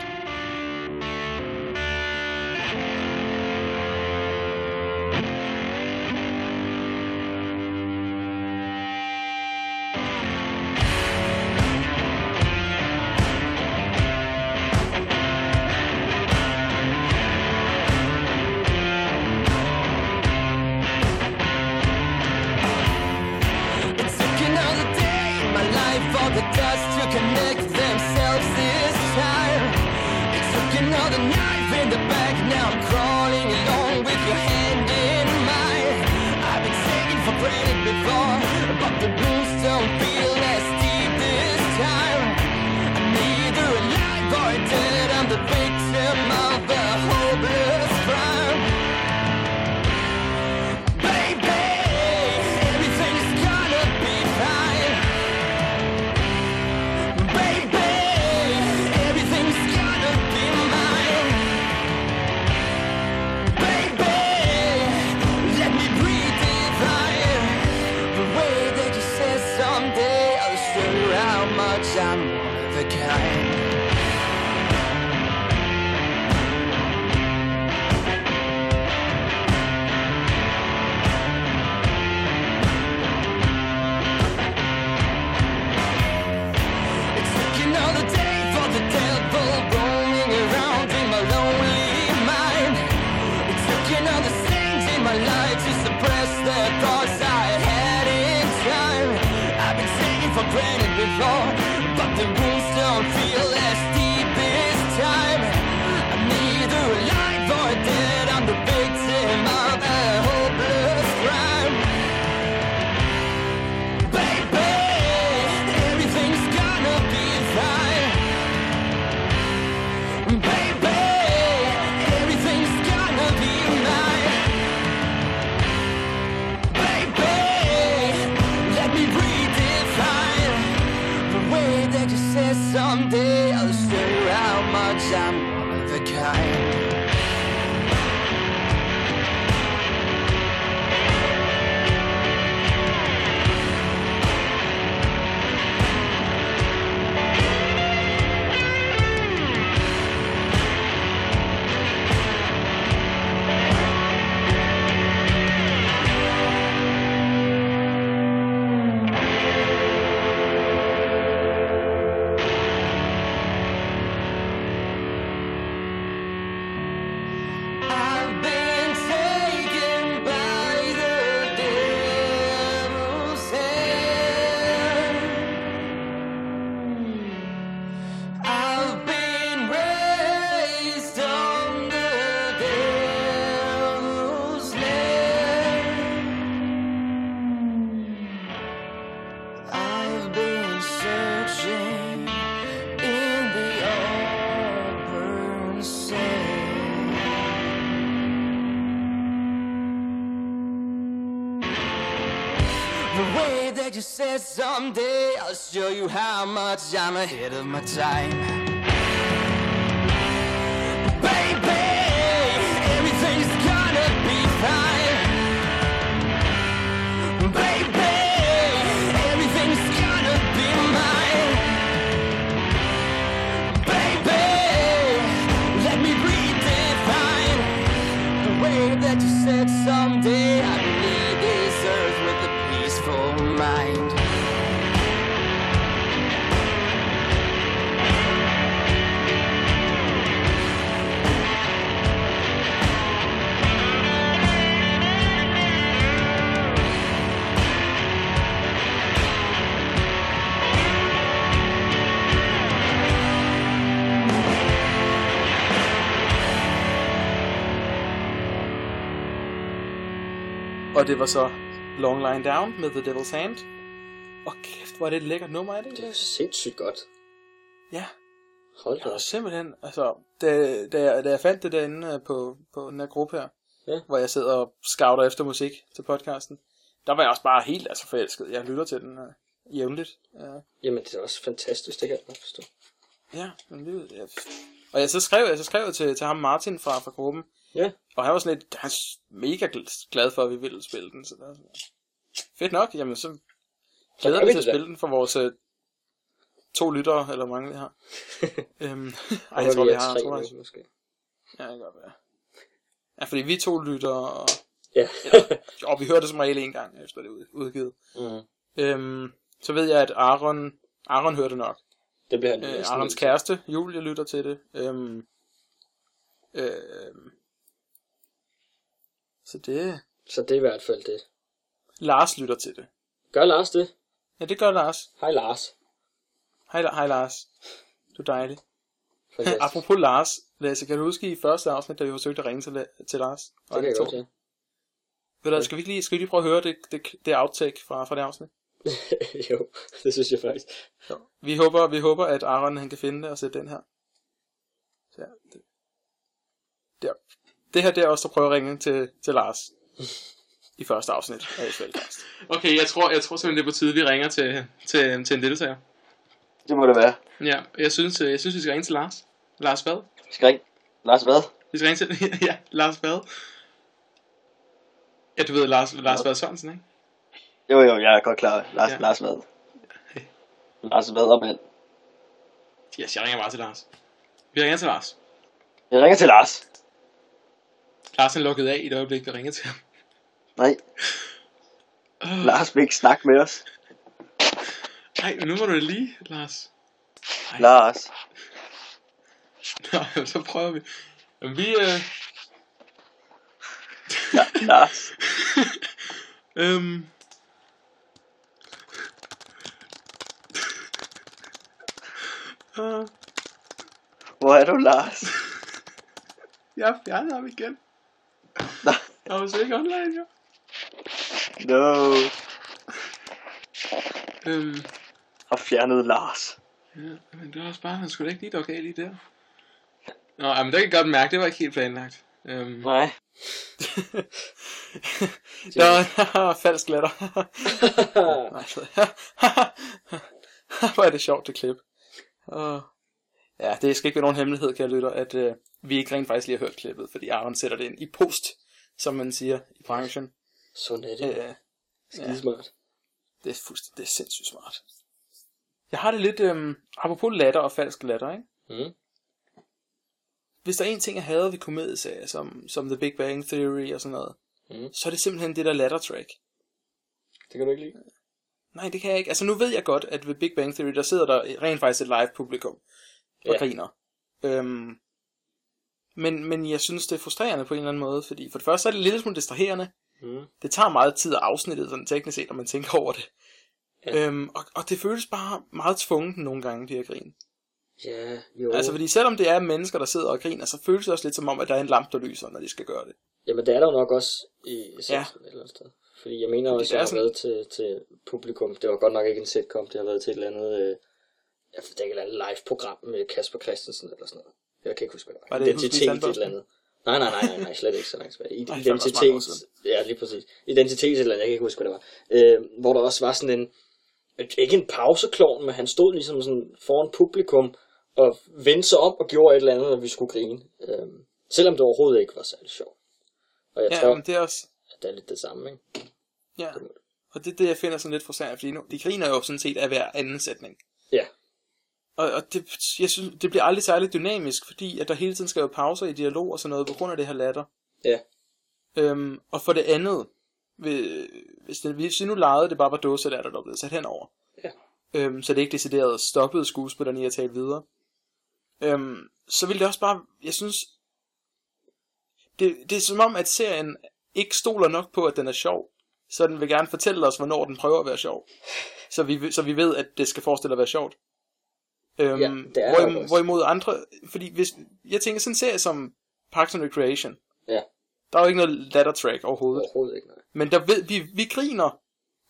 You said someday I'll show you how much I'm ahead of my time. Baby, det var så Long Line Down med The Devil's Hand. Og kæft, hvor er det et lækkert nummer, er det Det er ikke? sindssygt godt. Ja, Hold da op. simpelthen, altså, da, da, jeg, da jeg fandt det derinde øh, på, på den her gruppe her, Ja. hvor jeg sidder og scouter efter musik til podcasten, der var jeg også bare helt altså forelsket. Jeg lytter til den uh, jævnligt. Uh, Jamen, det er også fantastisk, det kan jeg forstå. ja, men det, jeg, og jeg så skrev jeg, så skrev til, til ham Martin fra, fra gruppen, Ja, og han var sådan lidt, han er mega gl- glad for, at vi ville spille den. Så der, er fedt nok, jamen så glæder gør vi til at spille den for vores øh, to lyttere, eller mange vi har. øhm, ej, jeg tror, vi har, tror, jeg, måske. ja, det kan godt være. Ja, fordi vi to lyttere, og, Ja. og vi hører det som regel en gang, efter det er ud- udgivet. mm. Øhm, så ved jeg, at Aaron, Aaron hørte det nok. Det bliver han Øh, Arons kæreste, Julie, lytter til det. Øhm, øh, så det... Så det er i hvert fald det. Lars lytter til det. Gør Lars det? Ja, det gør Lars. Hej Lars. Hej, hej Lars. Du er dejlig. Apropos Lars, Lasse, kan du huske i første afsnit, da vi forsøgte at ringe til, til Lars? det kan jeg godt, ja. Ved du, skal vi lige, skal vi lige prøve at høre det, det, det outtake fra, fra det afsnit? jo, det synes jeg faktisk. Jo. Vi håber, vi håber, at Aaron han kan finde det og sætte den her. Så ja, det. Det her det er også at prøve at ringe til, til Lars. I første afsnit af Svalgast. Okay, jeg tror, jeg tror simpelthen, det er på tide, vi ringer til, til, til en deltager. Det må det være. Ja, jeg synes, øh, jeg synes, vi skal ringe til Lars. Lars hvad? Skal ringe. Lars hvad? Vi skal ringe til, ja, Lars hvad? Ja, du ved, Lars, Lars Vad Sørensen, ikke? Jo, jo, jeg er godt klar. Lars, Ja. ja. Lars hvad? Lars hvad og mand. Yes, jeg ringer bare til Lars. Vi ringer til Lars. Jeg ringer til Lars. Lars er lukket af i et øjeblik, vi ringer til ham. Nej, Lars vil ikke snakke med os. Nej, nu må du lige, Lars. Ej. Lars. Nå, så prøver vi. Jamen, vi, øh, Ja, Lars. øhm, Hvor er du, Lars? jeg fjernede ham igen. Jeg var så ikke online, jo. No. Øhm, Har fjernet Lars. ja, men det var også bare, han skulle ikke lige dog af lige der. Nå, jamen, der kan jeg godt mærke, det var ikke helt planlagt. Øhm, Nej. der var falsk latter. Nej, Hvor er det sjovt, det klip. Uh, ja, det skal ikke være nogen hemmelighed, kære lytter, at uh, vi ikke rent faktisk lige har hørt klippet, fordi Aaron sætter det ind i post, som man siger i branchen. Sådan er det. Uh, Skide smart. det er fuldstændig, det er sindssygt smart. Jeg har det lidt, øhm, apropos latter og falsk latter, ikke? Mm. Hvis der er en ting, jeg hader ved komedieserier, som, som The Big Bang Theory og sådan noget, Mm. så er det simpelthen det der latter track. Det kan du ikke lide. Nej, det kan jeg ikke. Altså nu ved jeg godt, at ved Big Bang Theory, der sidder der rent faktisk et live publikum og Ja. griner. Øhm, men, men jeg synes, det er frustrerende på en eller anden måde, fordi for det første er det lille smule distraherende. Mm. Det tager meget tid at afsnittet, sådan teknisk set, når man tænker over det. Ja. Øhm, og, og det føles bare meget tvunget nogle gange, de her grin. Ja, jo. Altså fordi selvom det er mennesker, der sidder og griner, så føles det også lidt som om, at der er en lampe, der lyser, når de skal gøre det. Jamen, det er der jo nok også i Simpsons Ja. et eller andet sted. Fordi jeg mener Fordi også, det jeg er har sådan- været til, til publikum. Det var godt nok ikke en sitcom, det har været til et eller andet... Øh, jeg et eller andet live-program med Kasper Christensen eller sådan noget. Jeg kan ikke huske, hvad det var. Var det Identitet, et eller andet. Nej, nej, nej, nej, nej, slet ikke så langt tilbage. Identitet, ja, lige præcis. Identitet et eller andet, jeg kan ikke huske, hvad det var. Øh, hvor der også var sådan en, ikke en pauseklovn, men han stod ligesom sådan foran publikum og vendte sig om og gjorde et eller andet, når vi skulle grine. Øh, selvom det overhovedet ikke var særlig sjovt. Og jeg Ja, tror, men det er også... at det er lidt det samme, ikke? Ja. Og det er det, jeg finder sådan lidt frustrerende, fordi nu, de griner jo sådan set af hver anden sætning. Ja. Og, og det, jeg synes, det bliver aldrig særlig dynamisk, fordi at der hele tiden skal være pauser i dialog og sådan noget, på grund af det her latter. Ja. Øhm, og for det andet, hvis, det, hvis vi nu legede, det bare var dåselatter, der blev sat henover. Ja. Øhm, så det ikke decideret stoppede skuespillerne i at tale videre. Øhm, så ville det også bare, jeg synes, det, det er som om, at serien ikke stoler nok på, at den er sjov. Så den vil gerne fortælle os, hvornår den prøver at være sjov. Så vi, så vi ved, at det skal forestille at være sjovt. Øhm, Ja, det er hvorim, hvorimod andre, fordi hvis, jeg tænker sådan en serie som Parks and Recreation, Ja. der er jo ikke noget ladder track overhovedet. Overhovedet ikke, nej. Men der ved, vi, vi griner,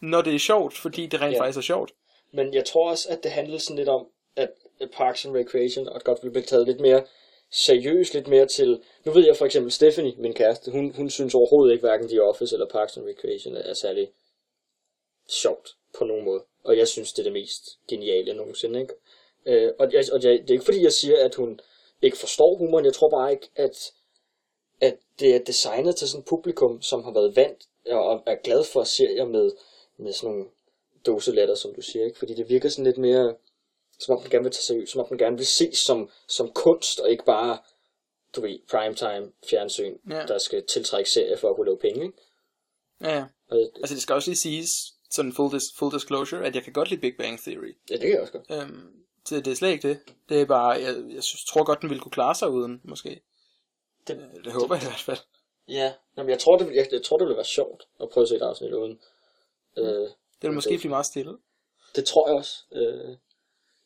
når det er sjovt, fordi det rent Ja. faktisk er sjovt. Men jeg tror også, at det handler sådan lidt om, at Parks and Recreation og godt vil blive taget lidt mere seriøst, lidt mere til... Nu ved jeg for eksempel Stephanie, min kæreste, hun, hun synes overhovedet ikke, hverken The Office eller Parks and Recreation er særlig sjovt på nogen måde. Og jeg synes, det er det mest geniale nogensinde, ikke? Øh, og jeg, og jeg, det er ikke fordi, jeg siger, at hun ikke forstår humoren. Jeg tror bare ikke, at, at det er designet til sådan et publikum, som har været vant og er glad for serier med, med sådan nogle dåselatter, som du siger, ikke? Fordi det virker sådan lidt mere, som om den gerne vil tage seriøst, som om den gerne vil ses som, som kunst, og ikke bare, du ved, primetime fjernsyn, Ja. der skal tiltrække serier for at kunne lave penge, ikke? Ja, ja. Og, Altså det skal også lige siges, sådan full, dis- full disclosure, at jeg kan godt lide Big Bang Theory. ja, det kan jeg også godt. Øhm, det, det er slet ikke det. Det er bare, jeg, jeg synes, tror godt, den ville kunne klare sig uden, måske. Det, Øh, Det håber jeg i hvert fald. ja, Nå, men jeg tror, det, jeg, jeg tror, det ville være sjovt at prøve at se et afsnit uden. Øh, Det vil måske blive meget stille. det tror jeg også. Øh,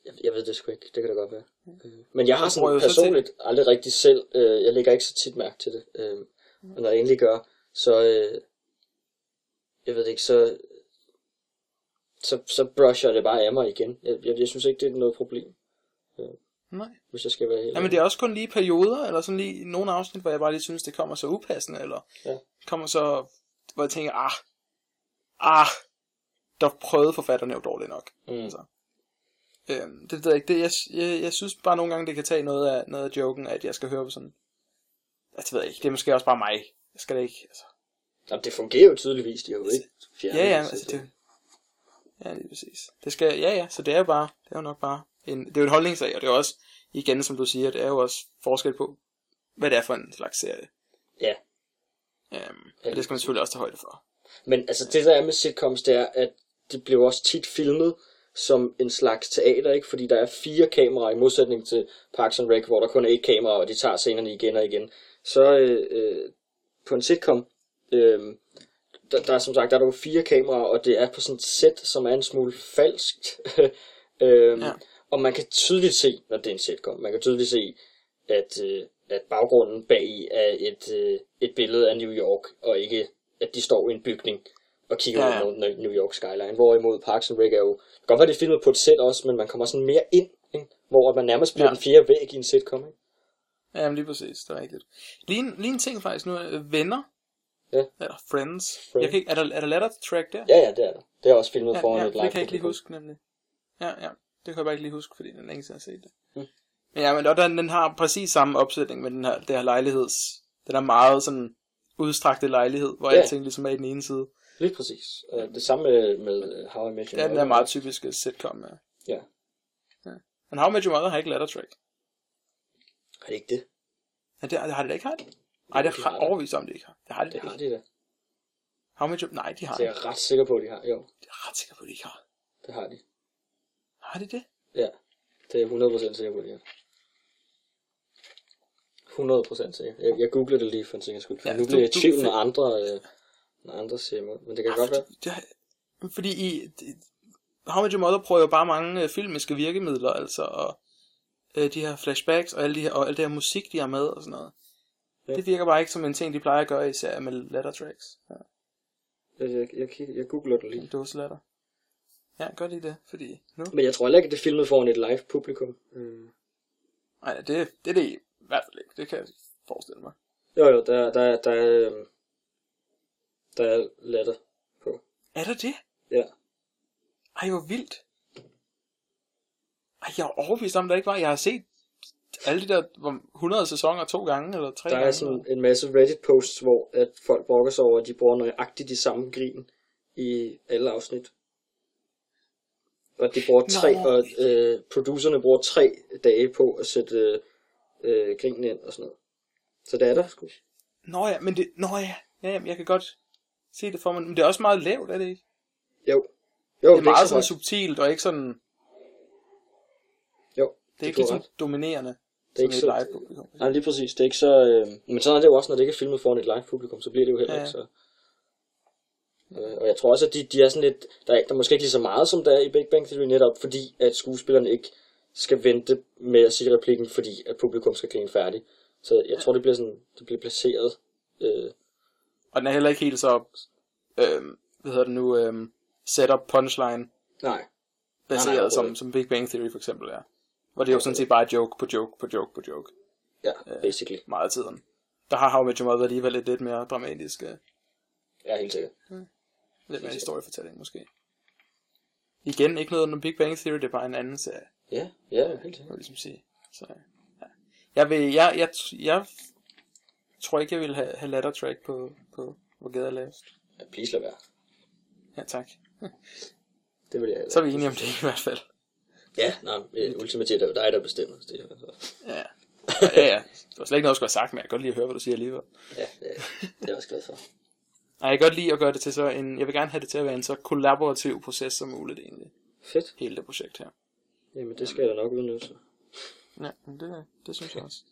jeg, jeg ved det sgu ikke, det kan da godt være. Øh, men jeg har sådan jeg jo så personligt aldrig rigtig selv, øh, jeg lægger ikke så tit mærke til det. Øh, og når jeg endelig gør, så, øh, jeg ved det ikke, så, så, så brusher jeg det bare af mig igen. Jeg, jeg, jeg synes ikke, det er noget problem, Nej. hvis jeg skal være helt Ja, men det er også kun lige perioder, eller sådan lige nogle afsnit, hvor jeg bare lige synes, det kommer så upassende, eller Ja. kommer så, hvor jeg tænker, ah, ah, der prøvede forfatterne jo dårligt nok. Mm. Altså. Øhm, det ved jeg ikke, det, jeg, jeg, jeg synes bare nogle gange, det kan tage noget af, noget af joken, at jeg skal høre på sådan, altså, det ved jeg ikke, det er måske også bare mig. Jeg skal da ikke, altså, Jamen, det fungerer jo tydeligvis, de har jo ikke fjernet ja, ja, så altså det, ja, lige præcis. Det skal, ja, ja, så det er jo bare, det er jo nok bare, en, det er jo et holdningssag, og det er også, igen, som du siger, det er jo også forskel på, hvad det er for en slags serie. Ja. Øhm, og det skal man selvfølgelig også tage højde for. Men altså det der er med sitcoms, det er, at det bliver også tit filmet som en slags teater, ikke? Fordi der er fire kameraer i modsætning til Parks and Rec, hvor der kun er et kamera, og de tager scenerne igen og igen. Så øh, øh, på en sitcom, øh, der, der er som sagt der er jo fire kameraer, og det er på sådan et sæt, som er en smule falskt. øhm, Ja. Og man kan tydeligt se, når det er en sitcom, man kan tydeligt se, at, øh, at baggrunden bag er et, øh, et billede af New York, og ikke at de står i en bygning og kigger Ja, ud mod New York skyline. Hvorimod Parks and Rec er jo, det kan godt være, det er filmet på et sæt også, men man kommer sådan mere ind, ikke? hvor man nærmest bliver Ja. ja. den fjerde væg i en sitcom. Ikke? Ja, men lige præcis, det er rigtigt. Lige en, lige en ting faktisk nu, øh, venner, Ja. eller friends, Friends. Jeg kan ikke, er, der, er der letter track der? Ja, ja, det er det. Det er også filmet ja, foran ja et live det kan jeg ikke lige huske nemlig. Ja, ja, det kan jeg bare ikke lige huske, fordi er længe siden jeg har set det. Mm. Men ja, men og den, den har præcis samme opsætning med den her, det her lejligheds, den er meget sådan udstrakte lejlighed, hvor Ja. alting ligesom er i den ene side. Lige præcis. Uh, det samme med, How I Met Your Ja, den er Mother. meget typisk øh, sitcom. Ja. Ja. ja. Men How I Met Your Mother har ikke letter track. Er det ikke det? Ja, det, har det ikke haft? Nej, det de er har ret det. overvist om, det ikke har. Det har det, Det ikke. har de da. How Your... Nej, de har Det er det. jeg ret sikker på, at de har. Jo, Jeg er ret sikker på, at de ikke har. det har de. Har de det? Ja, det er jeg 100% sikker på, at de har. 100% sikker. Jeg, jeg googlede det lige for en sikkerheds skyld. Ja, Ja, nu bliver jeg i tvivl, når andre, øh, når andre siger. Men det kan godt være. Det, har- fordi i... Det, How Met Your Mother prøver jo bare mange øh, filmiske virkemidler, altså, og øh, de her flashbacks, og, alle de her, og alt det her musik, de har med, og sådan noget. Ja. Det virker bare ikke som en ting, de plejer at gøre, især med letter tracks. Ja, Jeg, jeg, jeg, jeg googler det lige. en dåse letter. Ja, gør lige det, fordi nu... Men jeg tror heller ikke, at det er filmet foran et live publikum. Mm. Nej, det, det er det i hvert fald ikke. Det kan jeg forestille mig. Jo, jo, der, der, der, er, øhm, der er latter på. Er der det? Ja. Ej, hvor vildt. Ej, jeg er overbevist om, der ikke var. Jeg har set alle de der hvor 100 sæsoner to gange, eller tre Der gange. er sådan en masse Reddit-posts, hvor at folk brokker sig over, at de bruger nøjagtigt de samme grin i alle afsnit. Og de bruger tre, Nå. og øh, producerne bruger tre dage på at sætte øh, øh, grinen ind og sådan noget. Så det er der sgu. Nå ja, men det... Nå ja, ja, jamen, jeg kan godt se det for mig. Men det er også meget lavt, er det ikke? Jo. Jo, Det er meget ikke så sådan højt. subtilt, og ikke sådan... Jo, Det er ikke ligesom ret. dominerende, Det er ikke så- live publikum. Nej, lige præcis. Det er ikke så... Øh, men sådan er det jo også, når det ikke er filmet foran et live publikum, så bliver det jo heller Ja. ikke så... Øh, og jeg tror også, at de, de er sådan lidt... Der er, der er måske ikke lige så meget, som der er i Big Bang Theory, netop fordi, at skuespillerne ikke skal vente med at sige replikken, fordi at publikum skal grine færdig. Så jeg tror, det bliver sådan... Det bliver placeret... Øh, Og den er heller ikke helt så... Øhm, hvad hedder det nu? Øhm, setup punchline nej. baseret, Nej, nej, som, som Big Bang Theory for eksempel er. Hvor det er jo sådan set bare joke på joke på joke på joke. Ja, basically. Meget af tiden. Der har How I Met Your Mother alligevel lidt, lidt mere dramatisk, øh, Ja, helt sikkert. lidt mere historiefortælling måske. Igen, ikke noget under Big Bang Theory, det er bare en anden serie, Ja, ja, helt sikkert. jeg ligesom sige. Så, ja. Jeg, vil, jeg, jeg, jeg tror ikke, jeg vil have, have ladder track på, på hvor gader er lavest. Ja, please lad være. Ja, tak. Det vil jeg Så er vi enige om det i hvert fald. Ja, nej, øh, ultimativt er det dig, der bestemmer. Det er, så. Ja. ja, ja. Det var slet ikke noget, jeg skulle have sagt, men jeg kan godt lide at høre, hvad du siger alligevel. Ja, det er, det er jeg også glad for. Ej, jeg kan godt lide at gøre det til så en... Jeg vil gerne have det til at være en så kollaborativ proces som muligt, egentlig. Fedt. Hele det projekt her. Jamen, det skal jeg da nok udnytte. Ja, det, det synes jeg også.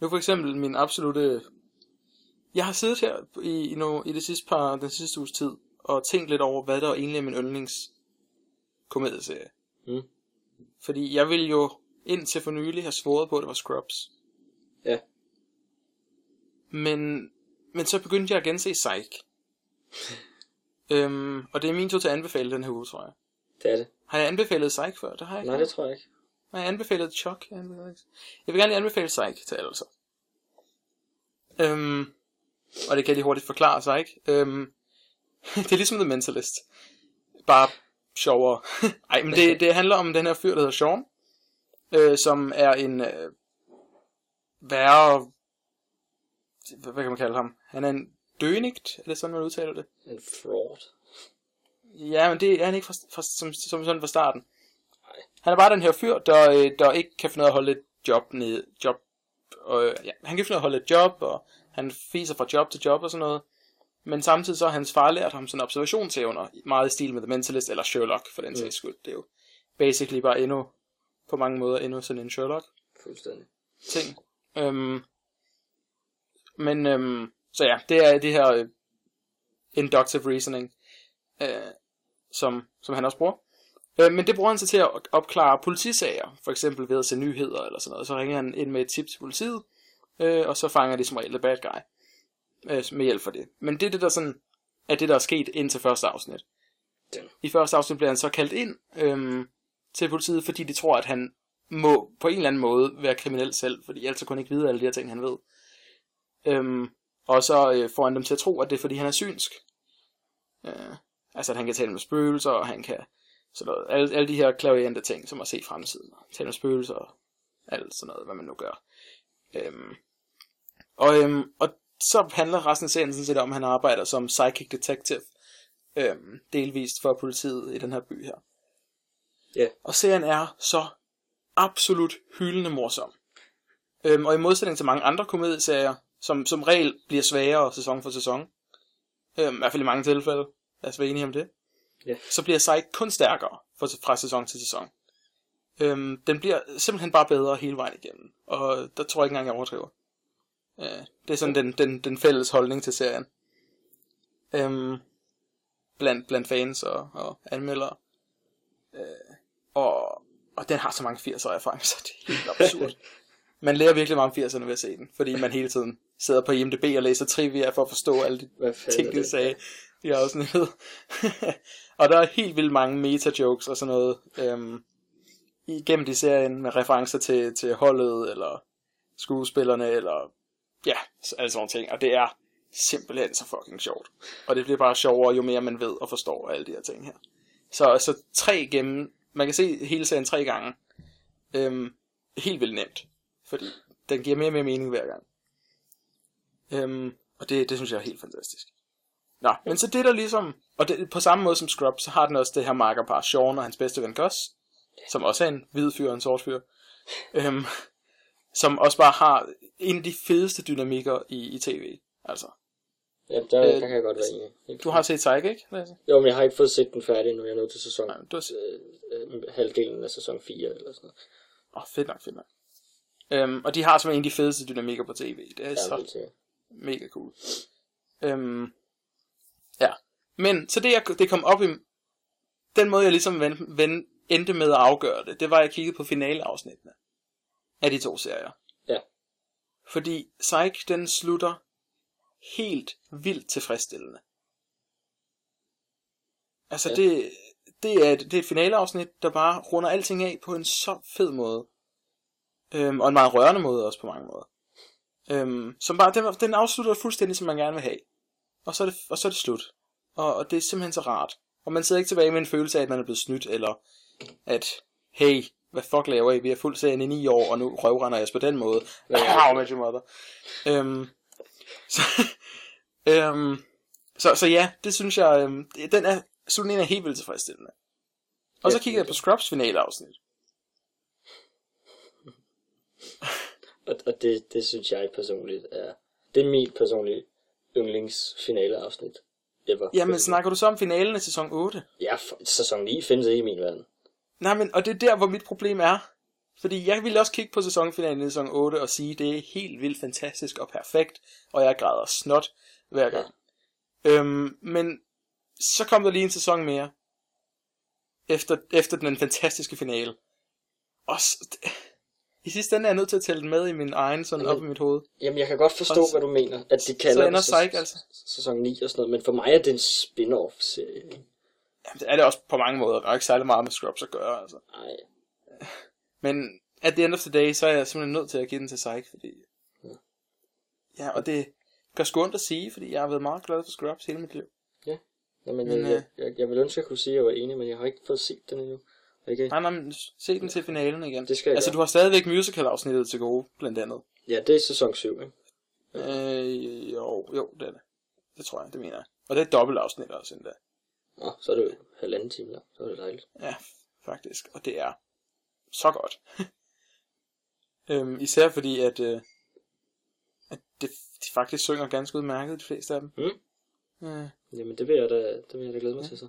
Nu for eksempel min absolute... Jeg har siddet her i, i, no, i det sidste par, den sidste uges tid, og tænkt lidt over, hvad der egentlig er min yndlings komedieserie. Mm. Fordi jeg ville jo indtil for nylig have svoret på, at det var Scrubs. Ja. Men, men så begyndte jeg at gense Psych. øhm, og det er min tur til at anbefale den her uge, tror jeg. Det er det. Har jeg anbefalet Psych før? Det har jeg ikke. Nej, det tror jeg ikke. Har jeg anbefalet Chuck? Jeg, ikke. jeg vil gerne anbefale Psych til alle så. Øhm, og det kan jeg lige hurtigt forklare Psych. Øhm, det er ligesom The Mentalist. Bare sjovere. Ej, men det, det handler om den her fyr, der hedder Sean. Øh, som er en øh, værre... Hvad, hvad kan man kalde ham? Han er en dønigt, er det sådan, man udtaler det? En fraud. Ja, men det er han ikke fra, fra, som, som sådan fra starten. Nej. Han er bare den her fyr, der, øh, der ikke kan finde ud af at holde et job ned. Job, og, ja, han kan finde ud af at holde et job, og han fiser fra job til job og sådan noget. Men samtidig så har hans far lært ham sådan observationsevner, meget i stil med The Mentalist, eller Sherlock for den sags skyld. Det er jo basically bare endnu, på mange måder endnu sådan en Sherlock Fuldstændig. ting. Øhm, men, øhm, så ja, det er det her øh, inductive reasoning, øh, som, som han også bruger. Øh, men det bruger han så til at opklare politisager, for eksempel ved at se nyheder eller sådan noget. Så ringer han ind med et tip til politiet, øh, og så fanger de som regel the bad guy øh, med hjælp for det. Men det er det, der sådan, er det, der er sket indtil første afsnit. Den. I første afsnit bliver han så kaldt ind øhm, til politiet, fordi de tror, at han må på en eller anden måde være kriminel selv, fordi ellers så kunne han ikke vide alle de her ting, han ved. Øhm, og så øh, får han dem til at tro, at det er, fordi han er synsk. Øh, altså, at han kan tale med spøgelser, og han kan sådan noget, alle, alle de her klaviante ting, som at se fremtiden, og tale med spøgelser, og alt sådan noget, hvad man nu gør. Øhm, og, øhm, og så handler resten af serien sådan set om, at han arbejder som psychic detective, øhm, delvist for politiet i den her by her. Ja. Og serien er så absolut hyldende morsom. Øhm, og i modsætning til mange andre komedieserier, som som regel bliver sværere sæson for sæson, øhm, i hvert fald i mange tilfælde, lad os være enige om det, Ja. så bliver Psych kun stærkere for, fra sæson til sæson. Øhm, den bliver simpelthen bare bedre hele vejen igennem, og der tror jeg ikke engang, jeg overdriver. Øh, det er sådan den, den, den fælles holdning til serien. Øhm, blandt, blandt fans og, og anmeldere. Øh, og, og den har så mange 80'er erfaring, så det er helt absurd. man lærer virkelig meget om 80'erne ved at se den, fordi man hele tiden sidder på IMDb og læser trivia for at forstå alle de ting, de sagde i afsnittet. og der er helt vildt mange meta-jokes og sådan noget øhm, igennem de serien med referencer til, til holdet, eller skuespillerne, eller ja, alle sådan nogle ting. Og det er simpelthen så fucking sjovt. Og det bliver bare sjovere, jo mere man ved og forstår alle de her ting her. Så, så tre gennem, man kan se hele serien tre gange. Øhm, helt vildt nemt. Fordi den giver mere og mere mening hver gang. Øhm, og det, det synes jeg er helt fantastisk. Nå, men så det der ligesom, og det, på samme måde som Scrubs, så har den også det her markerpar Sean og hans bedste ven Gus, som også er en hvid fyr og en sort fyr, øhm, som også bare har en af de fedeste dynamikker i, i tv. Altså, Ja, der, Øh, der kan jeg godt være enig. Du har set Psych, ikke? Lasse? Jo, men jeg har ikke fået set den færdig nu. Jeg er nået til sæson, Nej, du har set... øh, øh, halvdelen af sæson 4 eller sådan noget. Åh, oh, fedt nok, fedt nok. Øhm, og de har simpelthen en af de fedeste dynamikker på tv. Det er Ja, så mega cool. Øhm, ja. Men, så det, jeg, det kom op i... Den måde, jeg ligesom ven, ven, endte med at afgøre det, det var, at jeg kiggede på finaleafsnittene af de to serier. Ja. Fordi Psych, den slutter helt vildt tilfredsstillende. Altså, Ja. det, det, er, et- det er et finaleafsnit, der bare runder alting af på en så fed måde. Øhm, og en meget rørende måde også på mange måder. Øhm, som bare, den, den afslutter fuldstændig, som man gerne vil have. Og så er det, og så er det slut. Og, og det er simpelthen så rart. Og man sidder ikke tilbage med en følelse af, at man er blevet snydt, eller at, hey, hvad fuck laver I? Vi har fuldt serien i ni år, og nu røvrender jeg på den måde. How met your mother. Øhm, så, øhm, så, så ja, det synes jeg, øhm, den er, slutningen er helt vildt tilfredsstillende. Og så Ja, kigger jeg på Scrubs finaleafsnit. Og, og det, det synes jeg personligt er... Det er mit personlige yndlingsfinaleafsnit. Ever. Jamen, snakker du så om finalen af sæson 8? Ja, for, sæson 9 findes ikke i min verden. Nej, men, og det er der, hvor mit problem er. Fordi jeg ville også kigge på sæsonfinalen i sæson 8 og sige, det er helt vildt fantastisk og perfekt, og jeg græder snot hver gang. Øhm, men så kom der lige en sæson mere, efter, efter den fantastiske finale. Og s- i sidste ende er jeg nødt til at tælle den med i min egen, sådan op i mit hoved. Jamen, jeg kan godt forstå, Og så- hvad du mener. At de kalder ender det sæs- Psych, altså. sæson 9 og sådan noget. Men for mig er det en spin-off-serie. Jamen, det er det også på mange måder. Der er ikke særlig meget med Scrubs at gøre, altså. Nej. Men at the end of the day, så er jeg simpelthen nødt til at give den til Psych, fordi... Ja. Ja, og det gør sgu ondt at sige, fordi jeg har været meget glad for Scrubs hele mit liv. Jamen, Men, jeg, jeg, jeg, vil ønske, at jeg kunne sige, at jeg var enig, men jeg har ikke fået set den endnu. Okay? Nej, nej, men se den til finalen igen. Det skal jeg altså, gøre. du har stadigvæk musical-afsnittet til gode, blandt andet. Ja, det er sæson 7, ikke? Øh, jo, jo, det er det. Det tror jeg, det mener jeg. Og det er et dobbelt afsnit også endda. Nå, så er det jo halvanden time der. Så er det dejligt. Ja, faktisk. Og det er så godt. øhm, især fordi, at, øh, at det, de faktisk synger ganske udmærket, de fleste af dem. Mm. Øh, Jamen, det vil jeg da, det vil jeg da glæde mig til så.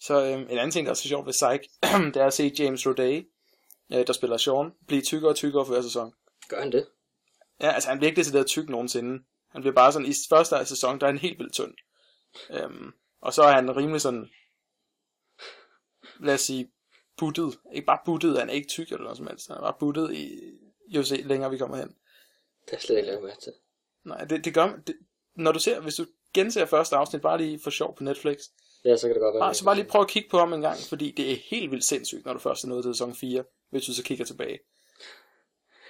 Så øhm, en anden ting, der er så sjovt ved Psych, det er at se James Roday, øh, der spiller Sean, blive tykkere og tykkere for hver sæson. Gør han det? Ja, altså han bliver ikke decideret tyk nogensinde. Han bliver bare sådan, i første sæson, der er han helt vildt tynd. Øhm, og så er han rimelig sådan, lad os sige, buttet. Ikke bare buttet, han er ikke tyk eller noget som helst. Han er bare buttet i, jo se, længere vi kommer hen. Det er slet ikke lavet med til. Nej, det, det gør, det, når du ser, hvis du genser første afsnit, bare lige for sjov på Netflix, Ja, så kan det godt være. bare, så bare lige prøv at kigge på ham en gang, fordi det er helt vildt sindssygt, når du først er nået til sæson 4, hvis du så kigger tilbage.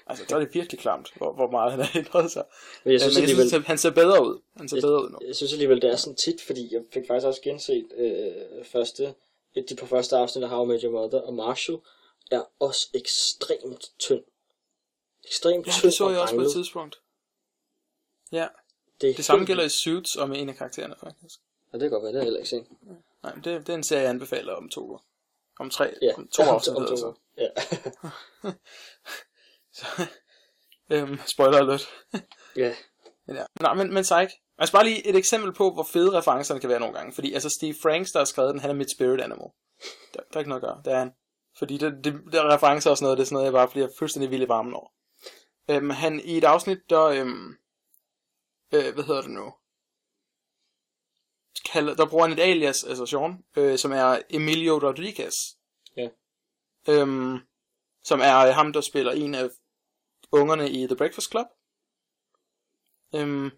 Altså, der er det virkelig klamt, hvor, hvor meget han har ændret sig. Men jeg Jeg synes, men jeg alligevel, synes, han ser bedre ud. Han ser Jeg- bedre ud nu. jeg synes alligevel, det er sådan tit, fordi jeg fik faktisk også genset øh, første, de på første afsnit af How I Met Your Mother, og Marshall er også ekstremt tynd. Ekstremt Ja, tynd det så jeg også på et tidspunkt. Ja, Det, det samme gælder i Suits og med en af karaktererne, faktisk. Ja, det kan godt være, det har jeg heller ikke set. Nej, men det, det er en serie, jeg anbefaler om to år. Om tre, Ja, om to om afsnit. om to altså. Ja. Så, øhm, spoiler alert. ja. Men ja. Nej, men, men Psych. Altså bare lige et eksempel på, hvor fede referencerne kan være nogle gange. Fordi altså Steve Franks, der har skrevet den, han er mit spirit animal. Der, der er ikke noget at gøre, det er han. Fordi det, det, der er referencer og sådan noget, det er sådan noget, jeg bare bliver fuldstændig vild i varmen over. Øhm, han i et afsnit, der, øhm, øh, hvad hedder det nu? Kalder, der bruger han et alias, altså Sean, øh, som er Emilio Rodriguez. Ja. Øhm, som er ham, der spiller en af ungerne i The Breakfast Club. Øhm,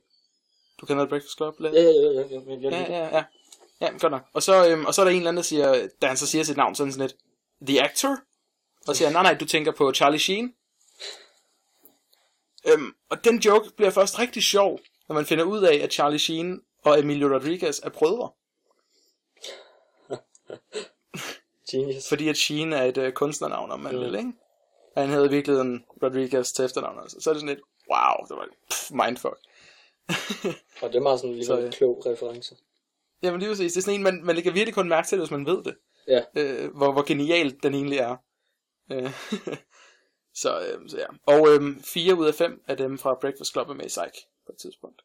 du kender The Breakfast Club? Lidt? Ja, ja, ja, ja, ja, ja, Ja, ja, ja. Godt nok. Og så, øhm, og så er der en eller anden, der siger, da han så siger sit navn, sådan sådan lidt, The Actor? Og siger nej, nej, du tænker på Charlie Sheen. Øhm, og den joke bliver først rigtig sjov, når man finder ud af, at Charlie Sheen og Emilio Rodriguez er brødre. Genius. Fordi at Sheen er et øh, kunstnernavn, om man Mm. vil, ikke? Han havde virkelig en Rodriguez til efternavn. Altså. Så er det sådan lidt, wow, det var pff, mindfuck. Og det er meget sådan lige Så, en klog reference. Jamen lige præcis, det er sådan en, man, man kan virkelig kun mærke til, det, hvis man ved det. Ja. øh, hvor, hvor genialt den egentlig er. Øh, så, øh, så ja. Og øh, fire ud af fem af dem fra Breakfast Club er med i Psych på et tidspunkt.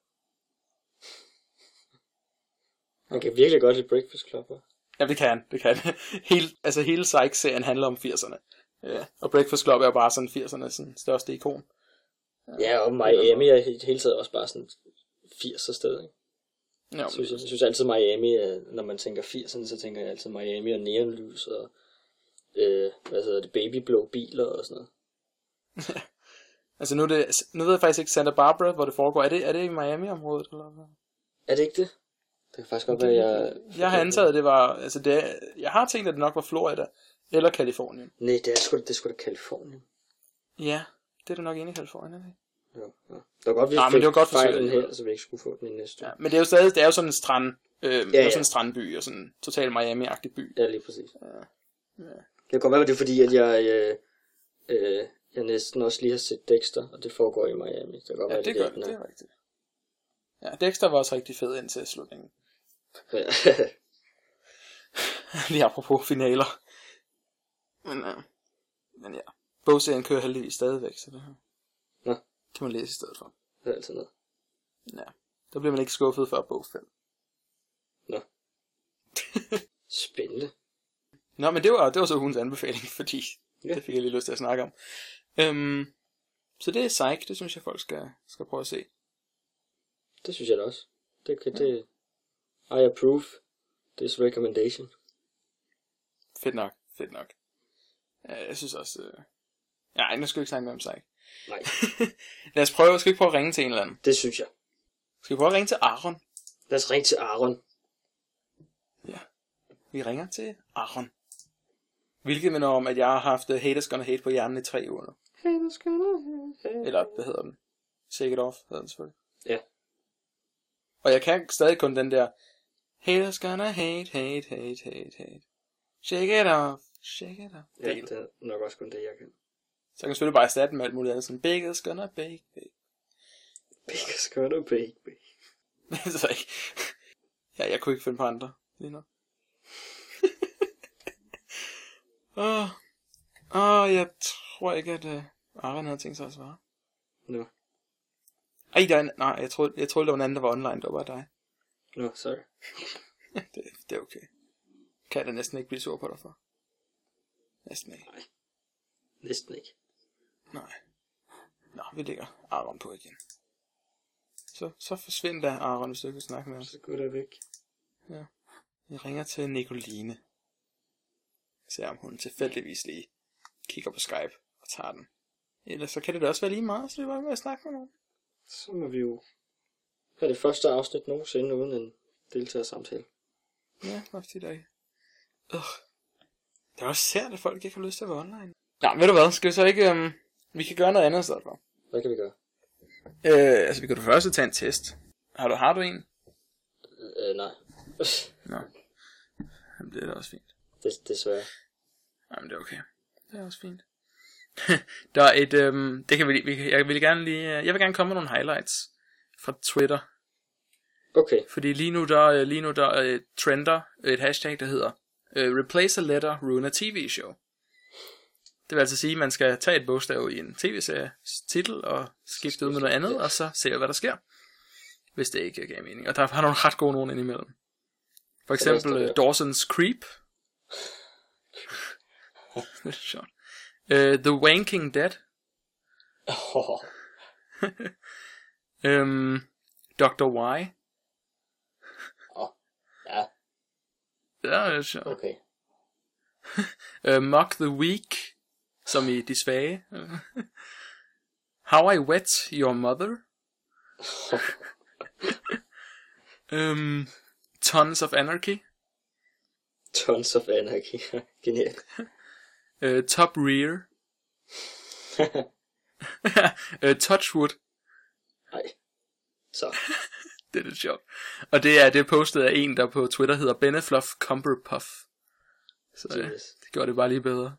Man kan virkelig godt lide Breakfast Club, hva'? Ja, det kan han. Det kan han. hele, altså hele Psych-serien handler om 80'erne. Ja. Og Breakfast Club er bare sådan 80'erne sådan største ikon. Ja, og Miami er i hele taget også bare sådan 80'er sted, ikke? Ja, Jeg synes, jeg synes altid Miami, når man tænker 80'erne, så tænker jeg altid Miami og neonlys og øh, hvad hedder det, babyblå biler og sådan noget. altså nu, er det, nu ved jeg faktisk ikke Santa Barbara, hvor det foregår. Er det, er det i Miami-området? Eller hvad? Er det ikke det? Det kan faktisk godt være, jeg... Jeg har antaget, at det var... Altså det, jeg har tænkt, at det nok var Florida eller Kalifornien. Nej, det er sgu, det er sgu da Kalifornien. Ja, det er det nok inde i Kalifornien, ikke? Ja, ja. Det var godt, vi Nej, men det var godt forsøgt alligevel. her, så vi ikke skulle få den i næste Ja, men det er jo stadig, det er jo sådan en strand, øh, ja, ja. sådan en strandby, og sådan en total Miami-agtig by. Ja, lige præcis. Ja. Det kan godt være, at det er fordi, at jeg, øh, øh, jeg næsten også lige har set Dexter, og det foregår i Miami. Det kan godt Ja, være, det er gør den det, er. det er rigtigt. Ja, Dexter var også rigtig fed indtil slutningen. Ja. Lige apropos finaler. Men, øh, men ja, bogserien kører heldigvis stadigvæk, så det her Nå. kan man læse i stedet for. det er altid noget. Ja, der bliver man ikke skuffet før bog 5. Nå. Spændende. Nå, men det var, det var så ugens anbefaling, fordi Ja. ja. det fik jeg lige lyst til at snakke om. Øhm, så det er Psych, det synes jeg folk skal, skal prøve at se. Det synes jeg da også. Det, kan det, I approve this recommendation. Fedt nok, fedt nok. Ja, jeg synes også... Øh... Ja, nu skal vi ikke snakke mere om Psych. Nej, Lad os prøve, skal vi ikke prøve at ringe til en eller anden? det synes jeg. Skal vi prøve at ringe til Aaron? Lad os ringe til Aaron. Vi ringer til Aaron. Hvilket minder om, at jeg har haft uh, Haters Gonna Hate på hjernen i tre uger nu. Eller, hvad hedder den? Shake It Off, hedder den selvfølgelig. Ja. Og jeg kan stadig kun den der, Haters Gonna Hate, Hate, Hate, Hate, Hate. Shake It Off, Shake It. Ja, det er nok også kun det, jeg kan. Så kan jeg selvfølgelig bare erstatte den med alt muligt andet, sådan, Big is gonna bake, bake. Because gonna baby. så ikke. Ja, jeg kunne ikke finde på andre lige nu. Åh, oh, oh, jeg tror ikke, at uh, Aaron havde tænkt sig at svare. Nå, Ej, der er en, nej, jeg troede, jeg troede, der var en anden, der var online, det var bare dig. nå, sorry. det, det er okay. Kan jeg da næsten ikke blive sur på dig for. Næsten ikke. Næsten ikke. Nej. Nå, vi lægger Aaron på igen. Så, så forsvind da, Aaron, hvis du ikke vil snakke med os. Så går det væk. Vi ringer til Nicoline. Se om hun tilfældigvis lige kigger på Skype og tager den. Ellers så kan det da også være lige meget, så det var med at snakke med nogen. Så må vi jo have det første afsnit nogensinde uden en deltagersamtale. Ja, faktisk i dag. Ugh. Det er også sært, at folk ikke har lyst til at være online. Ja, ved du hvad, skal vi så ikke... Um, vi kan gøre noget andet i stedet for. Hvad kan vi gøre? Øh, altså vi kan du først tage en test. Har du, har du en? Øh, nej. Nå. Jamen, det er da også fint. det, desværre. Jamen, det er okay. Det er også fint. der er et, øhm, det kan vi, vi jeg vil gerne lige, øh, jeg vil gerne komme med nogle highlights fra Twitter. Okay. Fordi lige nu der, øh, lige nu der øh, trender et hashtag, der hedder øh, Replace a letter, ruin a TV show. Det vil altså sige, at man skal tage et bogstav i en tv-serie titel og skifte ud med noget andet, og så se, hvad der sker. Hvis det ikke giver mening. Og der har nogle ret gode nogen indimellem. For eksempel uh? Dawson's Creep. det er sjovt. Uh, The Wanking Dead. Oh, Um, Dr. Y. Sjovt. okay. Uh, Mock the Weak, som i de svage. How I Wet Your Mother. um, Tons of Anarchy. Tons of Anarchy. Genialt. Uh, top Rear. uh, Touchwood. Nej. Så. Det er lidt sjovt. Og det er det er postet af en, der på Twitter hedder Benefluff Cumberpuff. Så Genius. det gjorde det bare lige bedre.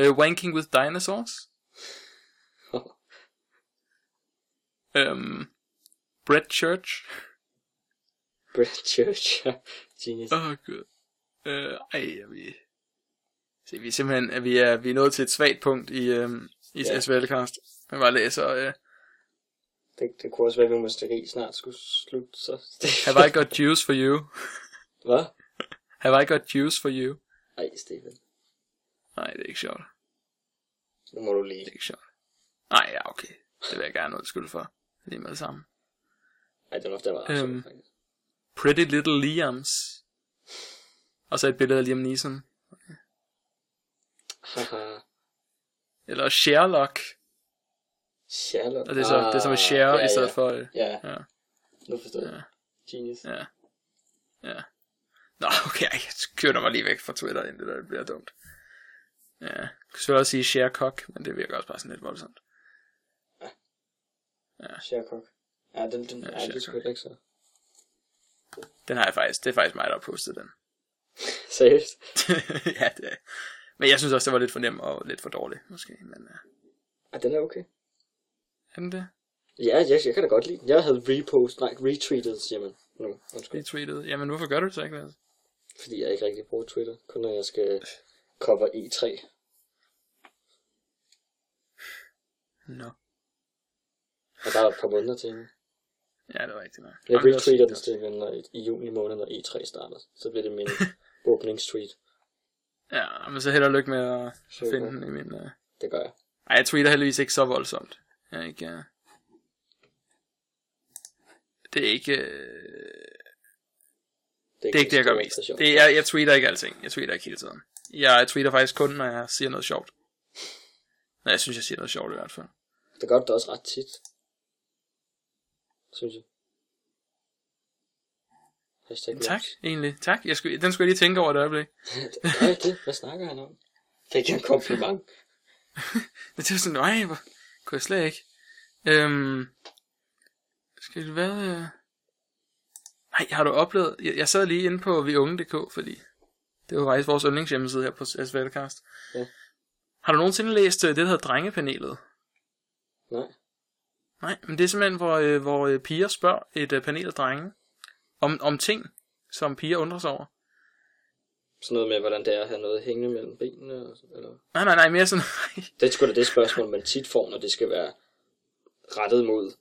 uh, wanking with Dinosaurs. Um, Brett Church. Brad Church. Genius. Åh, oh, gud. Øh, ej, er vi... Se, vi er simpelthen, at vi er, vi er nået til et svagt punkt i, øhm, i Ja. ja. SVL-cast. Jeg bare læser, øh, Det, det kunne også være, at vi måske snart skulle slutte, så... Have I got juice for you? Hvad? Have I got juice for you? Ej, Steven. Nej, det er ikke sjovt. Nu må du lige. Det er ikke sjovt. Nej, ja, okay. Det vil jeg gerne undskylde for. Lige med det samme. Ej, det er nok, der var Øhm. faktisk. Pretty Little Liams. Og så et billede af Liam Neeson. Eller Sherlock. Sherlock. Og det er så, det er så med share ja, i stedet ja. for... Ja, Ja. nu forstår jeg. Genius. Ja. Ja. Nå, okay, jeg kører mig lige væk fra Twitter, inden det der bliver dumt. Ja, jeg kunne selvfølgelig også sige share cock, men det virker også bare sådan lidt voldsomt. Sherlock. Ja, den, den, Ja, ja, det er Sherlock. ikke så. Den har jeg faktisk, det er faktisk mig, der har postet den. Seriøst? ja, det er. Men jeg synes også, det var lidt for nem og lidt for dårlig, måske. Men uh, Ja, den er okay. Er den det? Ja, jeg, jeg kan da godt lide den. Jeg havde repost, nej, retweetet, siger man nu. Undskyld. Retweetet. Jamen, hvorfor gør du det så ikke? Altså? Fordi jeg ikke rigtig bruger Twitter. Kun når jeg skal cover E3. Nå. Og der er et par måneder til. Ja, det er rigtigt nok. Jeg er retweeter den, Steven, når, i juni måned, når E3 starter. Så bliver det min åbningstweet. Ja, men så held og lykke med at Super. finde den i min... Uh... Det gør jeg. Ej, jeg tweeter heldigvis ikke så voldsomt. Er ikke... Uh... Det er ikke... Uh... Det er ikke det, jeg gør mest. Det er, jeg, tweeter ikke alting. Jeg tweeter ikke hele tiden. Jeg tweeter faktisk kun, når jeg siger noget sjovt. Når jeg synes, jeg siger noget sjovt i hvert fald. Det gør det også ret tit. Synes jeg. Hashtag Tak, egentlig. Tak. Jeg skulle, den skulle jeg lige tænke over et øjeblik. Hvad er det? Hvad snakker han om? Fik jeg en kompliment? Men det var sådan, nej, hvor kunne jeg slet ikke. Øhm, skal det være... Øh... Nej, har du oplevet... Jeg, jeg sad lige inde på viunge.dk, fordi det var faktisk vores yndlingshjemmeside her på SVLcast. Ja. Har du nogensinde læst øh, det, der hedder Drengepanelet? Nej. Nej, men det er simpelthen, hvor, øh, hvor øh, piger spørger et øh, panel af drenge om, om ting, som piger undrer sig over. Sådan noget med, hvordan det er at have noget hængende mellem benene. og Eller... Nej, nej, nej, mere sådan... Det er sgu da det spørgsmål, man tit får, når det skal være rettet mod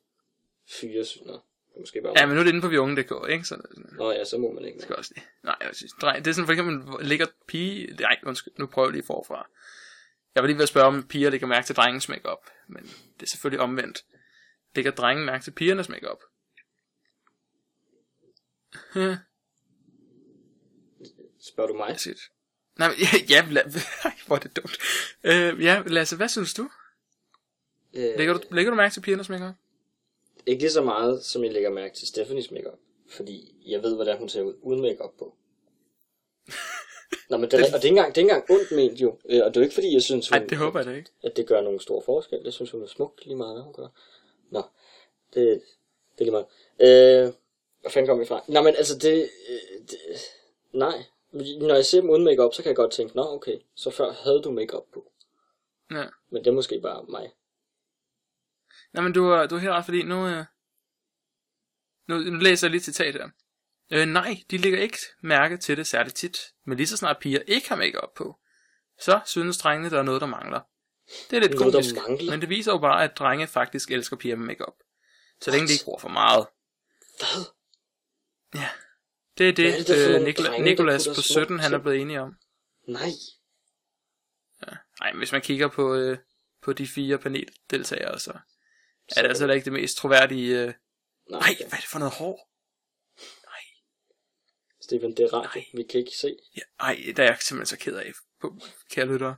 fyre. Nå, måske bare... ja, men nu er det inde på viunge.dk, ikke? Så, Nå ja, så må man ikke. skal også lige. Nej, jeg synes, dreng, det er sådan for eksempel, ligger pige... Nej, undskyld, nu prøver jeg lige forfra. Jeg var lige ved at spørge, om piger lægger mærke til drengens makeup, men det er selvfølgelig omvendt. Lægger drengen mærke til pigernes makeup? Spørger du mig? It. Nej, men, ja, ja la, ej, hvor er det dumt. Øh, ja, Lasse, hvad synes du? Øh, Lægger du, lægger du mærke til pigernes makeup? Ikke lige så meget, som jeg lægger mærke til Stephanies makeup. Fordi jeg ved, hvordan hun ser ud uden makeup på. Nå, men det, er, og det er engang, det er engang ondt ment jo. Øh, Og det er jo ikke fordi, jeg synes, hun, Nej, det håber jeg da ikke. at det gør nogen stor forskel. Jeg synes, hun er smuk lige meget, hvad hun gør. Nå, det, det er lige meget. Øh, hvad fanden kom vi fra? Nå, men altså, det, øh, det nej. Når jeg ser dem uden makeup, så kan jeg godt tænke, nå okay, så før havde du makeup på. Ja. Men det er måske bare mig. Nej, men du, er- du er helt ret, fordi nu, øh, nu, nu læser jeg lige citat her. Øh, nej, de lægger ikke mærke til det særligt tit, men lige så snart piger ikke har makeup på, så synes drengene, der er noget, der mangler. Det er lidt Noget, komisk, men det viser jo bare, at drenge faktisk elsker piger med makeup. Så længe de ikke bruger for meget. Hvad? Ja, det er det, Hvad er det der øh, Nikla- drenge, Nikolas på små 17, han er blevet enig om. Nej. Nej, men hvis man kigger på, øh, på de fire paneldeltagere, så er det altså ikke det mest troværdige... Øh... Nej, Nej, hvad er det for noget hår? Steven, det er radio. Vi kan ikke se. Ja, ej, der er jeg simpelthen så ked af, på, kære lyttere.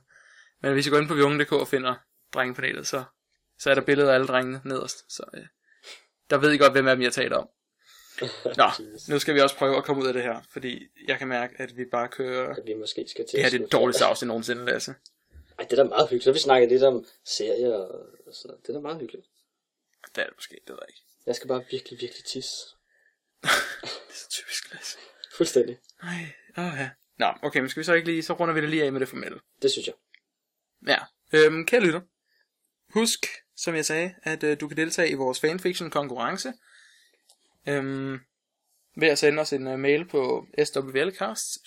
Men hvis I går ind på viungen.dk og finder drengepanelet, så, så er der billeder af alle drengene nederst. Så øh, der ved I godt, hvem af dem jeg taler om. Nå, nu skal vi også prøve at komme ud af det her, fordi jeg kan mærke, at vi bare kører... At vi måske skal til Det her det er det dårligste afsnit nogensinde, Lasse. Ej, det er da meget hyggeligt. Så vi snakket lidt om serier og sådan noget. Det er da meget hyggeligt. Det er det måske, det ved jeg ikke. Jeg skal bare virkelig, virkelig tisse. Det er så typisk, Lasse. Fuldstændig. Nej, åh ja. Nå, okay, men skal vi så ikke lige, så runder vi det lige af med det formelle. Det synes jeg. Ja, øhm, kære lytter. Husk, som jeg sagde, at øh, du kan deltage i vores fanfiction konkurrence. Øhm, ved at sende os en øh, mail på swlcast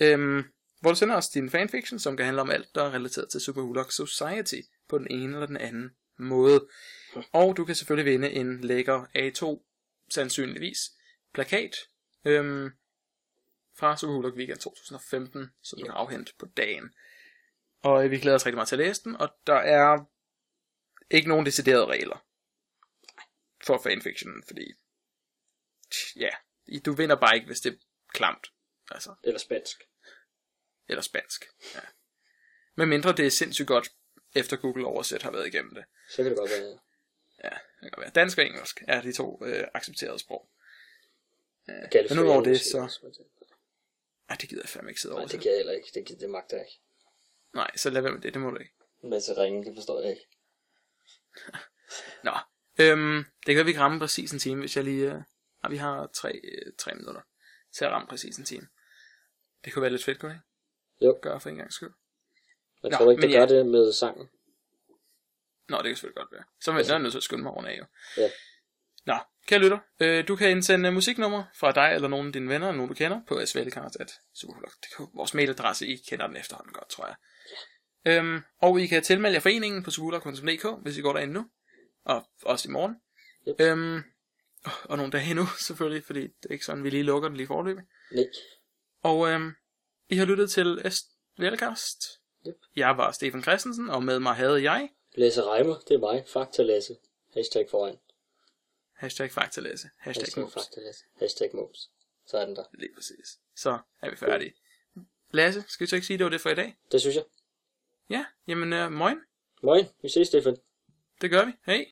øhm, hvor du sender os din fanfiction, som kan handle om alt, der er relateret til Superhulk Society på den ene eller den anden måde. Og du kan selvfølgelig vinde en lækker A2, sandsynligvis, plakat, øhm, fra Superhulk Weekend 2015, som du kan afhente på dagen. Og øh, vi glæder os rigtig meget til at læse den, og der er ikke nogen deciderede regler for fanfiction, fordi ja, du vinder bare ikke, hvis det er klamt. Altså, Eller spansk. eller spansk. Ja. Men mindre det er sindssygt godt, efter Google oversæt har været igennem det. Så kan det godt være. Ja, det kan godt være. Dansk og engelsk er de to øh, accepterede sprog. Galt Men udover det, så- Nej, Ej, det gider jeg fandme ikke sidde og det oversætte. kan jeg heller ikke. Det, det magter jeg ikke. Nej, så lad være med det, det må du ikke. En masse ringe, det forstår jeg ikke. Nå, øhm, det kan vi ikke ramme præcis en time, hvis jeg lige... Øh, nej, vi har tre, øh, tre minutter til at ramme præcis en time. Det kunne være lidt fedt, kunne det ikke? Jo. Gøre for en gang skyld. Jeg Nå, tror ikke, gør ja. det med sangen. Nå, det kan selvfølgelig godt være. Så er jeg nødt til at skynde mig rundt af, jo. Ja. Nå, kære lytter, øh, du kan indsende musiknummer fra dig eller nogen af dine venner, eller nogen du kender, på svlkart.superhulk.dk. Vores mailadresse, I kender den efterhånden godt, tror jeg. Øhm, og I kan tilmelde jer foreningen på superhulk.dk, hvis I går derinde nu. Og også i morgen. Yep. Øhm, og nogle dage endnu, selvfølgelig, fordi det er ikke sådan, vi lige lukker den lige forløbig. Nej. Og øhm, I har lyttet til Svlkast. Yep. Jeg var Stefan Christensen, og med mig havde jeg... Lasse Reimer, det er mig. Fakta Lasse. Hashtag foran. Hashtag faktalæse. Hashtag, Hashtag. Hashtag moms. Så er den der. Lige præcis. Så er vi færdige. Lasse, skal vi så ikke sige, det var det for i dag? Det synes jeg. Ja, jamen, uh, moin. Moin. Vi ses, Stefan. Det gør vi. Hej.